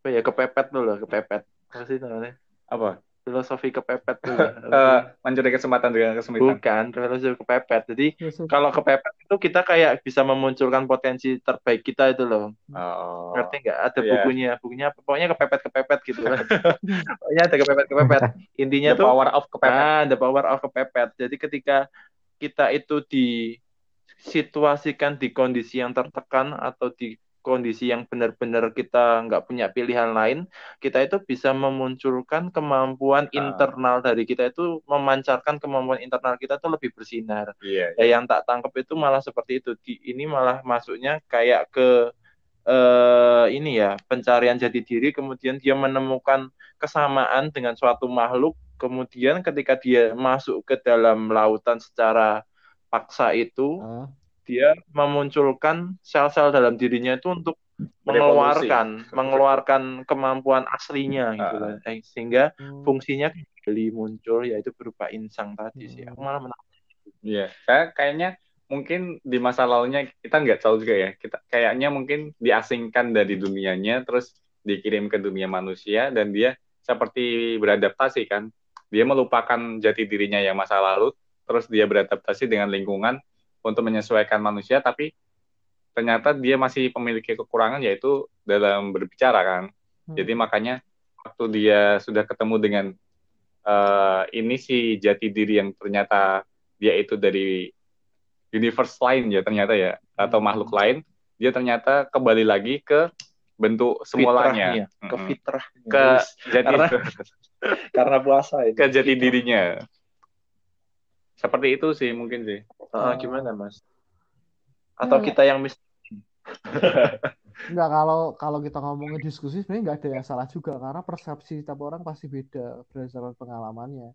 apa ya kepepet loh kepepet apa sih namanya apa? Filosofi kepepet tuh. Eh, mencuri kesempatan dengan kesempitan. Bukan, filosofi kepepet. Jadi Filosofi. kalau kepepet itu kita kayak bisa memunculkan potensi terbaik kita itu loh. Oh. Ngerti nggak? Ada Iya. bukunya, bukunya pokoknya kepepet-kepepet gitu. pokoknya ada kepepet-kepepet. Intinya The tuh power of kepepet. Ah, the power of kepepet. Jadi ketika kita itu disituasikan di kondisi yang tertekan atau di kondisi yang benar-benar kita nggak punya pilihan lain, kita itu bisa memunculkan kemampuan Ah. internal dari kita itu memancarkan kemampuan internal kita itu lebih bersinar. Iya. Ya, yang tak tangkap itu malah seperti itu. Di, ini malah masuknya kayak ke eh ini ya pencarian jati diri, kemudian dia menemukan kesamaan dengan suatu makhluk, kemudian ketika dia masuk ke dalam lautan secara paksa itu, Ah, dia memunculkan sel-sel dalam dirinya itu untuk mengeluarkan mengeluarkan kemampuan aslinya gitu. Eh, sehingga hmm. fungsinya kembali muncul yaitu berupa insang tadi sih. Hmm. Aku malah menang. Iya, saya kayaknya mungkin di masa lalunya kita nggak tahu juga ya. Kita kayaknya mungkin diasingkan dari dunianya, terus dikirim ke dunia manusia dan dia seperti beradaptasi kan. Dia melupakan jati dirinya yang masa lalu, terus dia beradaptasi dengan lingkungan untuk menyesuaikan manusia, tapi ternyata dia masih memiliki kekurangan yaitu dalam berbicara kan. Hmm. Jadi makanya waktu dia sudah ketemu dengan eh, ini si jati diri yang ternyata dia itu dari universe lain ya ternyata ya atau Hmm. makhluk lain, dia ternyata kembali lagi ke bentuk semulanya, Fitrahnya, ke fitrah ke jati Karena- karena puasa ini. ke jati dirinya. Seperti itu sih mungkin sih. Ah, gimana mas? Atau Ya. kita yang mis Enggak kalau kalau kita ngomongin diskusi sebenarnya nggak ada yang salah juga karena persepsi setiap orang pasti beda berdasarkan pengalamannya.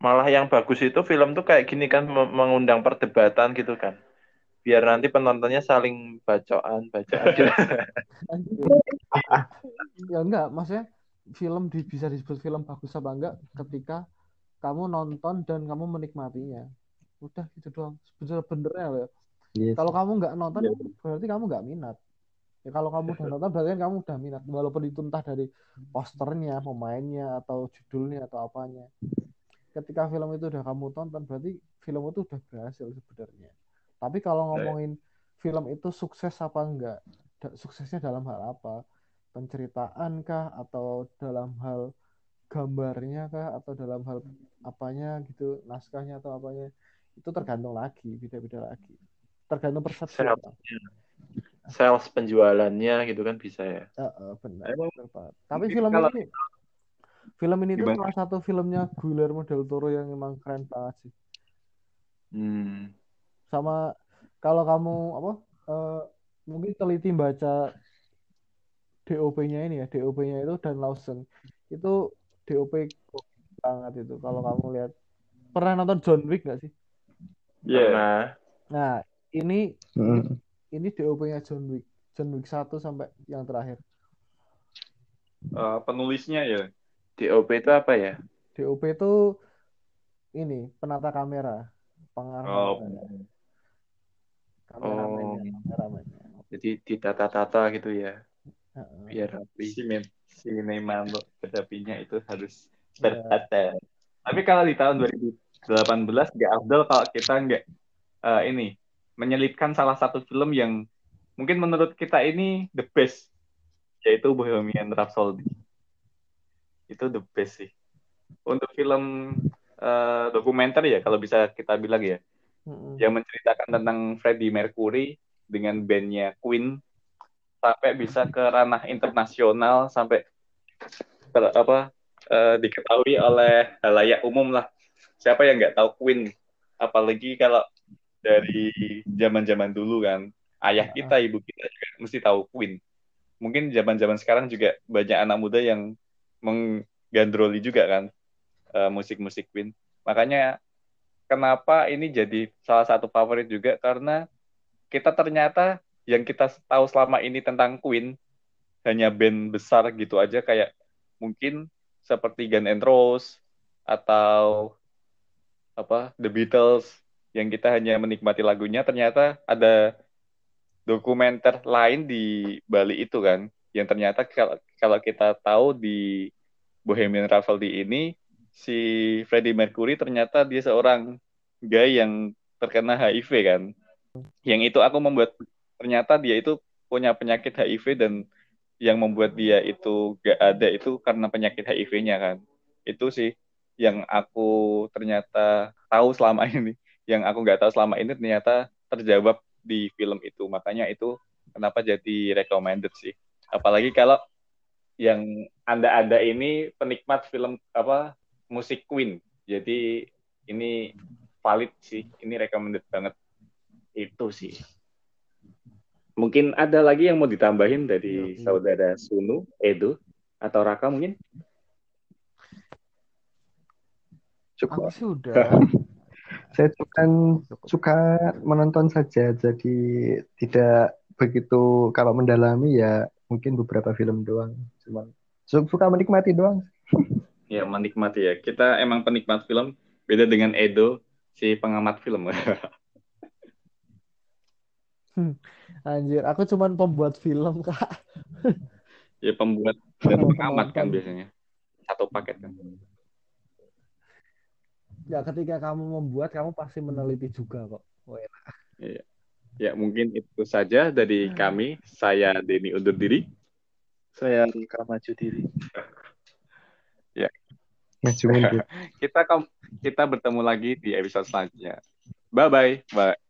malah yang bagus itu film tuh kayak gini kan me- mengundang perdebatan gitu kan. Biar nanti penontonnya saling bacoan, bacaan gitu. ya enggak maksudnya film di, bisa disebut film bagus apa enggak ketika kamu nonton dan kamu menikmatinya. Udah gitu doang. Sebenernya loh Yes. kalau kamu nggak nonton Iya. berarti kamu nggak minat. Ya kalau kamu udah nonton berarti kan kamu udah minat. Walaupun itu entah dari posternya pemainnya atau judulnya atau apanya. Ketika film itu udah kamu tonton berarti film itu udah berhasil sebenarnya. Tapi kalau ngomongin film itu sukses apa enggak? Da- suksesnya dalam hal apa? Penceritaan kah? Atau dalam hal gambarnya kah atau dalam hal apanya gitu naskahnya atau apanya itu tergantung lagi beda-beda lagi tergantung persepsi orang. Sales penjualannya gitu kan bisa ya. Benar, Emang benar banget. Tapi film kalau- ini film ini tuh Gimana? salah satu filmnya Guillermo del Toro yang emang keren banget sih. Hmm. Sama kalau kamu apa eh, mungkin teliti baca DOP-nya ini ya, DOP-nya itu dan Lawson. Itu DOP banget itu kalau kamu lihat. Pernah nonton John Wick nggak sih? Iya. Nah, Nah, ini Mm. ini DOP-nya John Wick. John Wick 1 sampai yang terakhir. Eh, penulisnya ya. DOP itu apa ya? DOP itu ini penata kamera, pengarah Oh. kamera. Oh. kameramennya. Jadi ditata-tata gitu ya, Heeh. biar rapi. Simen, sinematografinya itu harus Ya. tertata. Tapi kalau di tahun 2018 nggak afdal kalau kita nggak eh, ini menyelipkan salah satu film yang mungkin menurut kita ini the best, yaitu Bohemian Rhapsody. Itu the best sih. Untuk film eh, dokumenter ya kalau bisa kita bilang ya, Mm-mm. yang menceritakan tentang Freddie Mercury dengan bandnya Queen sampai bisa ke ranah internasional sampai ter- apa eh, diketahui oleh halayak umum lah. Siapa yang nggak tahu Queen? Apalagi kalau dari zaman-zaman dulu kan ayah kita ibu kita juga mesti tahu Queen. Mungkin zaman-zaman sekarang juga banyak anak muda yang menggandroli juga kan eh, musik-musik Queen. Makanya kenapa ini jadi salah satu favorit juga? Karena kita ternyata yang kita tahu selama ini tentang Queen hanya band besar gitu aja kayak mungkin seperti Guns N' Roses atau apa The Beatles yang kita hanya menikmati lagunya ternyata ada dokumenter lain di Bali itu kan yang ternyata kalau kita tahu di Bohemian Rhapsody ini si Freddie Mercury ternyata dia seorang guy yang terkena HIV kan. Yang itu aku membuat ternyata dia itu punya penyakit HIV dan yang membuat dia itu gak ada itu karena penyakit HIV-nya kan. Itu sih yang aku ternyata tahu selama ini. Yang aku nggak tahu selama ini ternyata terjawab di film itu. Makanya itu kenapa jadi recommended sih. Apalagi kalau yang anda ada ini penikmat film apa musik Queen. Jadi ini valid sih. Ini recommended banget. Itu sih. Mungkin ada lagi yang mau ditambahin dari Iya. saudara Sunu, Edo, atau Raka mungkin? Aku Cukup. sih udah. Saya cuma Cukup. suka menonton saja, jadi tidak begitu kalau mendalami ya mungkin beberapa film doang. Cuman su- suka menikmati doang. Ya, menikmati ya. Kita emang penikmat film, beda dengan Edo, si pengamat film. Anjir, aku cuman pembuat film, Kak. ya pembuat dan pengamat kan penonton. biasanya. Satu paket kan. Ya, ketika kamu membuat, kamu pasti meneliti juga kok. Oh, enak. Ya, mungkin itu saja dari kami. Saya Denny undur diri. Saya Rika maju diri. Maju mundur. Kita kita bertemu lagi di episode selanjutnya. Bye bye. Bye.